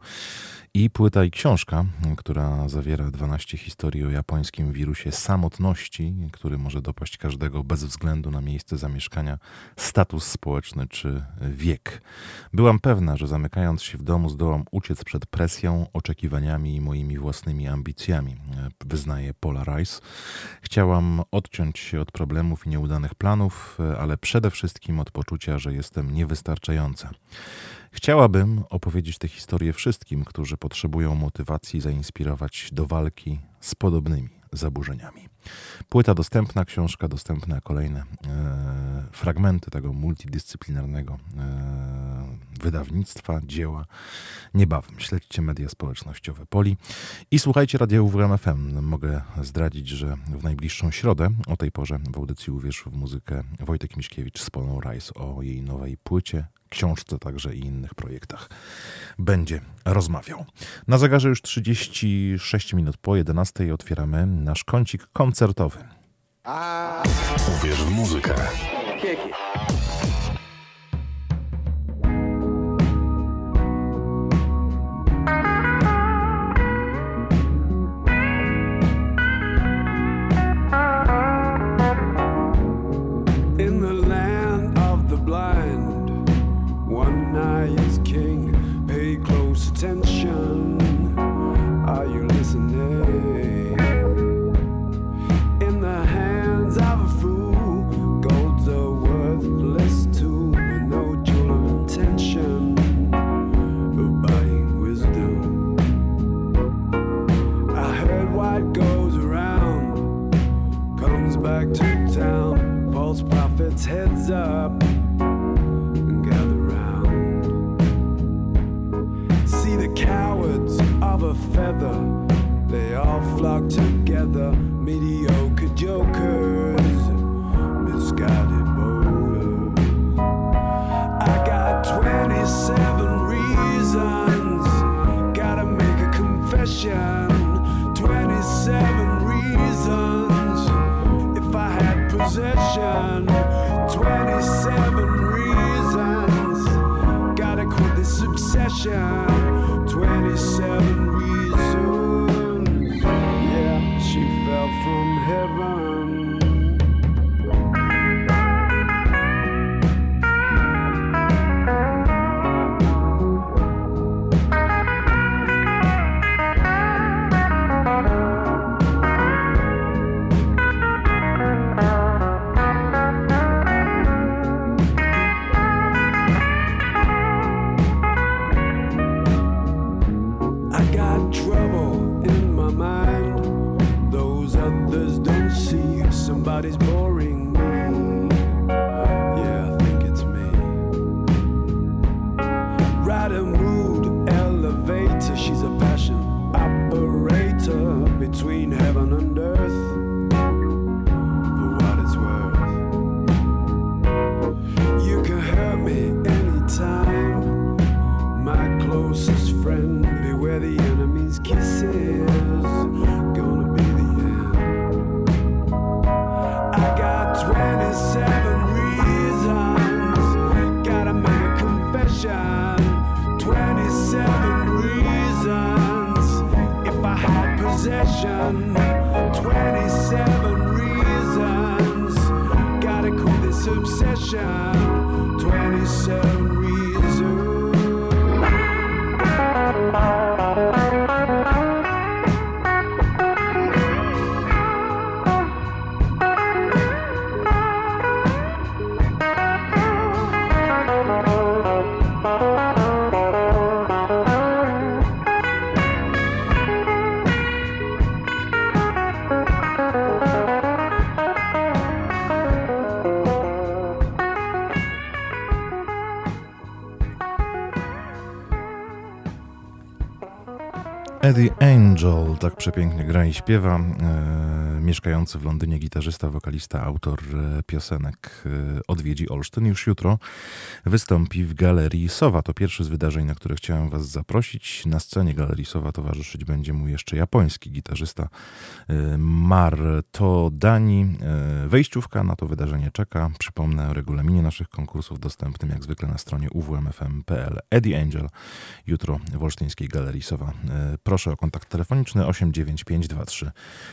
I płyta i książka, która zawiera 12 historii o japońskim wirusie samotności, który może dopaść każdego bez względu na miejsce zamieszkania, status społeczny czy wiek. Byłam pewna, że zamykając się w domu zdołam uciec przed presją, oczekiwaniami i moimi własnymi ambicjami, wyznaje Paula Rice. Chciałam odciąć się od problemów i nieudanych planów, ale przede wszystkim od poczucia, że jestem niewystarczająca. Chciałabym opowiedzieć tę historię wszystkim, którzy potrzebują motywacji zainspirować do walki z podobnymi zaburzeniami. Płyta dostępna, książka dostępna, kolejne e, fragmenty tego multidyscyplinarnego e, wydawnictwa, dzieła. Niebawem śledźcie media społecznościowe Poli i słuchajcie Radio UWM FM. Mogę zdradzić, że w najbliższą środę o tej porze w audycji Uwierz w muzykę Wojtek Miśkiewicz z Polą Rice o jej nowej płycie książce także i innych projektach będzie rozmawiał. Na zegarze już 36 minut po 11 otwieramy nasz kącik koncertowy. Uwierz w muzykę. Eddie Angel tak przepięknie gra i śpiewa. E, mieszkający w Londynie gitarzysta, wokalista, autor e, piosenek e, odwiedzi Olsztyn. Już jutro wystąpi w Galerii Sowa. To pierwszy z wydarzeń, na które chciałem Was zaprosić. Na scenie Galerii Sowa towarzyszyć będzie mu jeszcze japoński gitarzysta e, Dani. E, wejściówka na to wydarzenie czeka. Przypomnę o regulaminie naszych konkursów dostępnym jak zwykle na stronie uwmfm.pl. Eddie Angel jutro w Olsztyńskiej Galerii Sowa. Proszę o kontakt telefoniczny 89523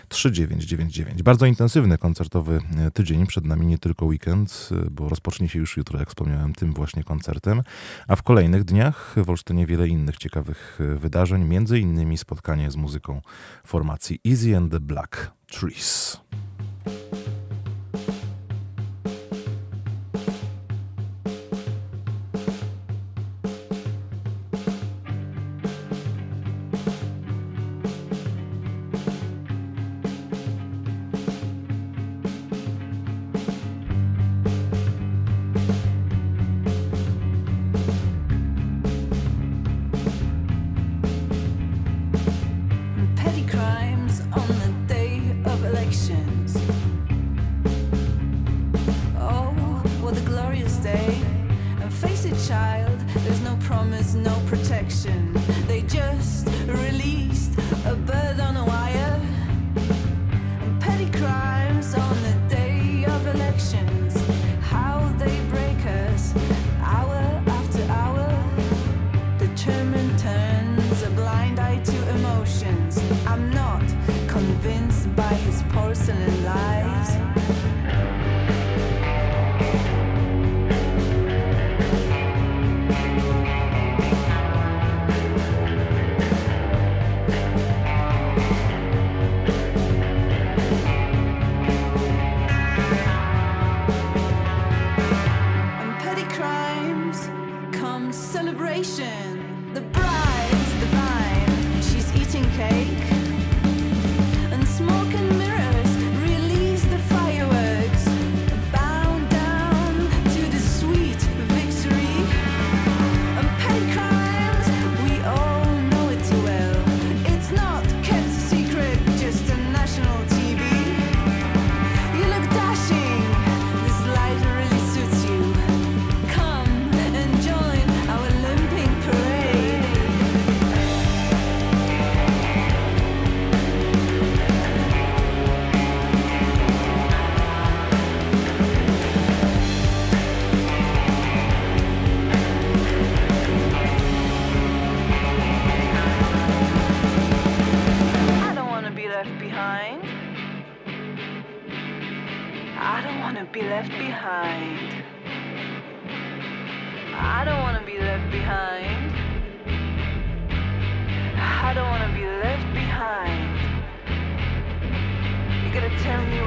3999. Bardzo intensywny koncertowy e, tydzień. Przed nami nie tylko weekend, e, bo rozpocznie się już jutro, jak wspomniałem, tym właśnie koncertem. A w kolejnych dniach w Olsztynie wiele innych ciekawych e, wydarzeń, między innymi spotkanie z muzyką formacji Easy and the Black Trees.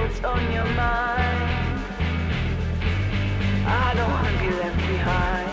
What's on your mind. I don't want to be left behind.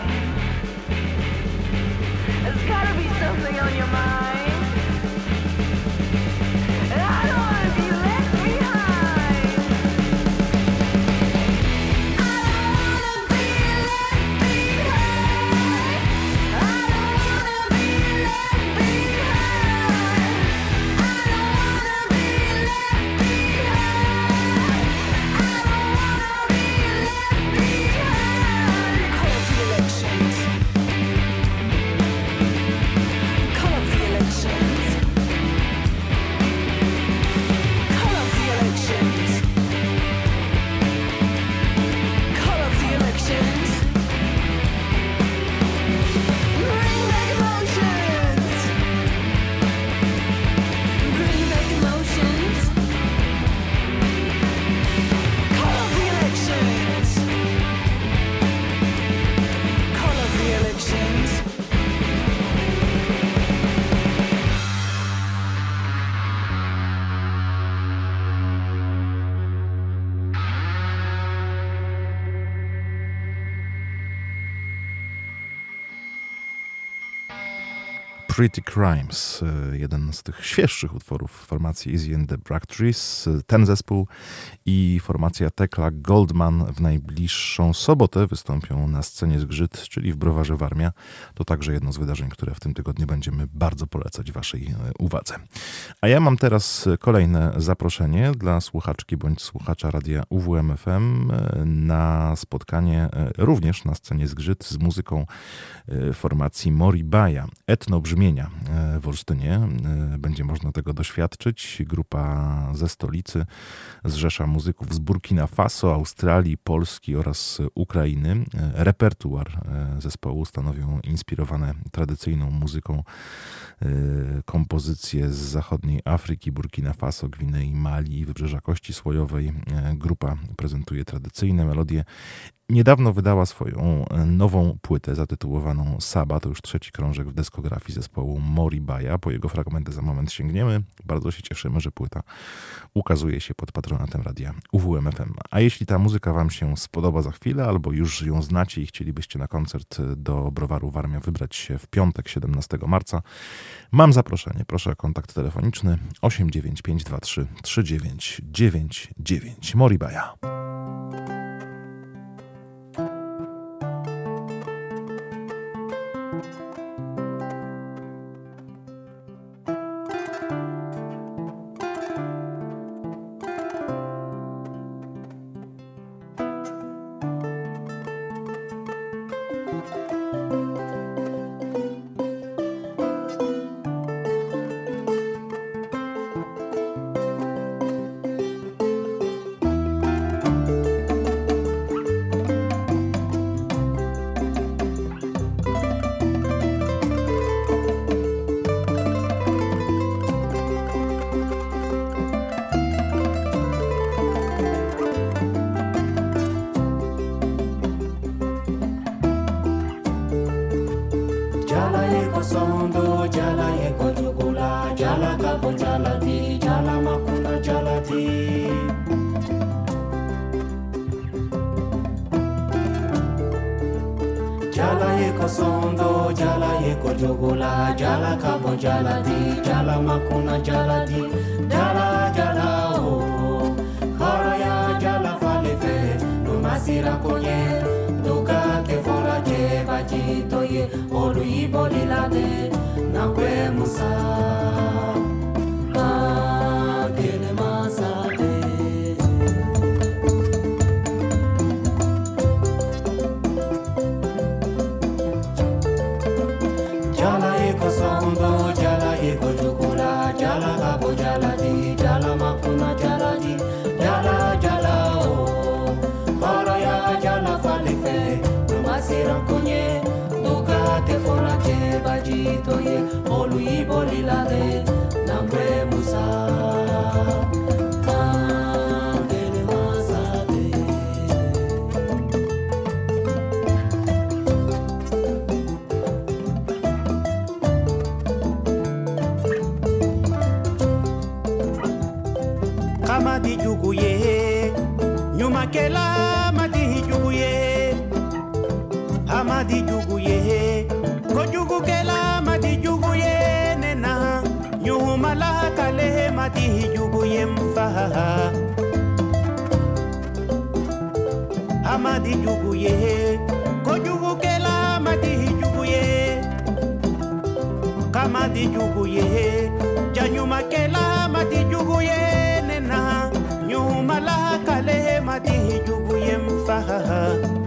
Pretty Crimes, e, jeden z tych świeższych utworów formacji Easy and the Black Trees. Ten zespół i formacja Tekla Goldman w najbliższą sobotę wystąpią na scenie Zgrzyt, czyli w Browarze Warmia. To także jedno z wydarzeń, które w tym tygodniu będziemy bardzo polecać Waszej e, uwadze. A ja mam teraz kolejne zaproszenie dla słuchaczki bądź słuchacza radia UWMFM e, na spotkanie również na scenie Zgrzyt z muzyką formacji Moribaja. Etno brzmienia e, w Olsztynie. E, będzie można tego doświadczyć. Grupa ze stolicy zrzesza muzyków z Burkina Faso, Australii, Polski oraz Ukrainy. E, repertuar zespołu stanowią inspirowane tradycyjną muzyką kompozycje z zachodniej Afryki, Burkina Faso, Gwinei, Mali i Wybrzeża Kości Słojowej. Grupa prezentuje tradycyjne melodie niedawno wydała swoją e, nową płytę zatytułowaną Saba. To już trzeci krążek w dyskografii zespołu Moribaja. Po jego fragmenty za moment sięgniemy. Bardzo się cieszymy, że płyta ukazuje się pod patronatem radia UWMFM. A jeśli ta muzyka Wam się spodoba za chwilę, albo już ją znacie i chcielibyście na koncert do Browaru Warmia wybrać się w piątek 17 marca, mam zaproszenie. Proszę o kontakt telefoniczny 89523 3999 Moribaja. jogola jala kabo jala di. Jala makuna jala di. Jala jala oh. Haraya jala falefe lumasira konye. Duka kefola je bajitoye na kwe musa. kolila te na musa madi juguye, ko jugu kela madi jugu ye kamadi jugu ye janyuma kela madi juguye nena. Nyuma la kale madi jugu ye mfaha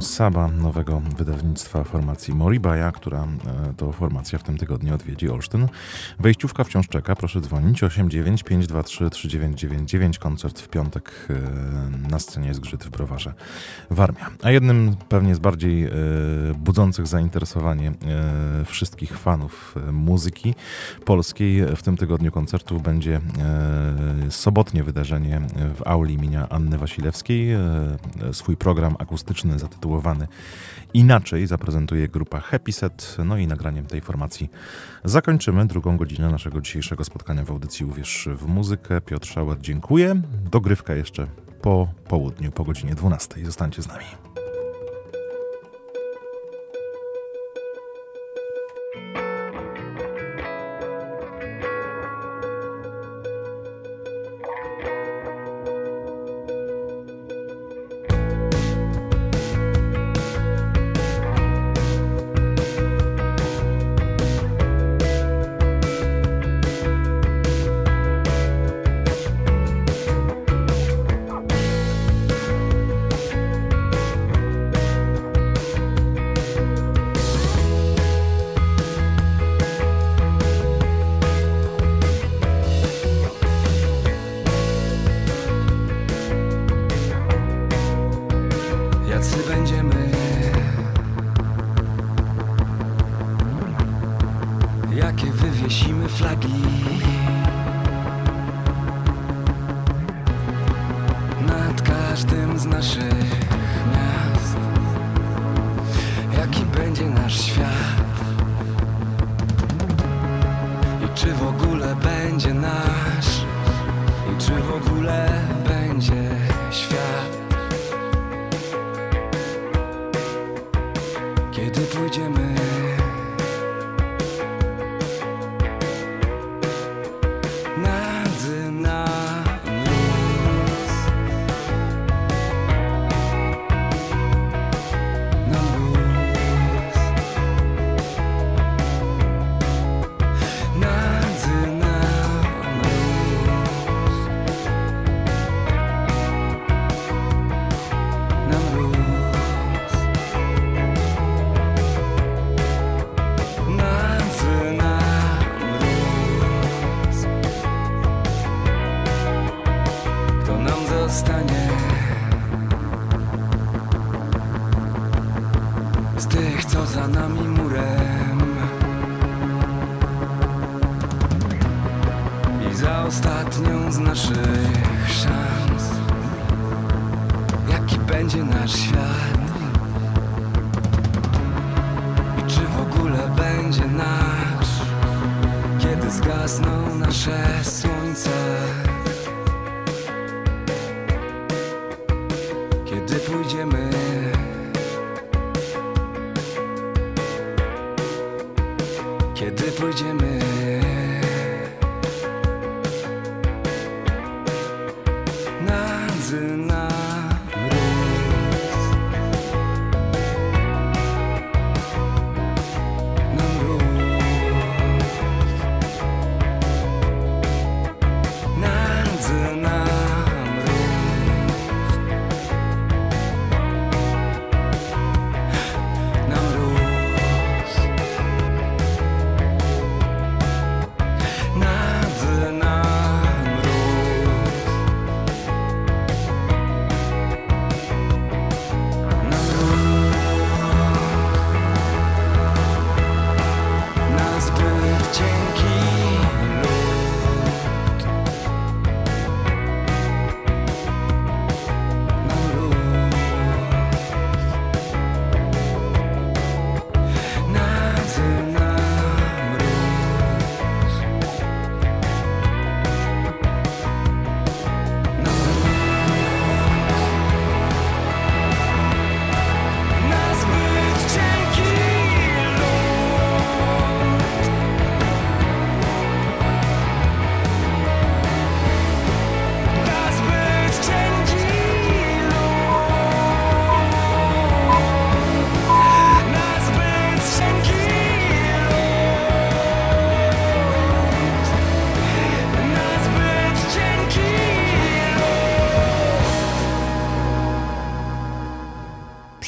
Saba, nowego wydawnictwa formacji Moribaja, która e, to formacja w tym tygodniu odwiedzi Olsztyn. Wejściówka wciąż czeka, proszę dzwonić 89 523 3999, koncert w piątek e, na scenie Zgrzyt w Browarze Warmia. A jednym pewnie z bardziej e, budzących zainteresowanie wszystkich fanów muzyki polskiej w tym tygodniu koncertów będzie sobotnie wydarzenie w auli imienia Anny Wasilewskiej. Swój program akustyczny zatytułowany Inaczej zaprezentuje grupa Happy Set. No i nagraniem tej formacji zakończymy drugą godzinę naszego dzisiejszego spotkania w audycji Uwierz w muzykę. Piotr Szauer, dziękuję. Dogrywka jeszcze po południu, po godzinie 12. Zostańcie z nami.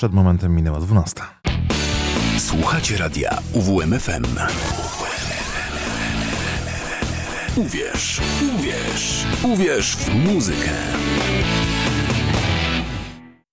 Przed momentem minęła 12. Słuchacie radia UWMFM. Uwierz, uwierz, uwierz w muzykę.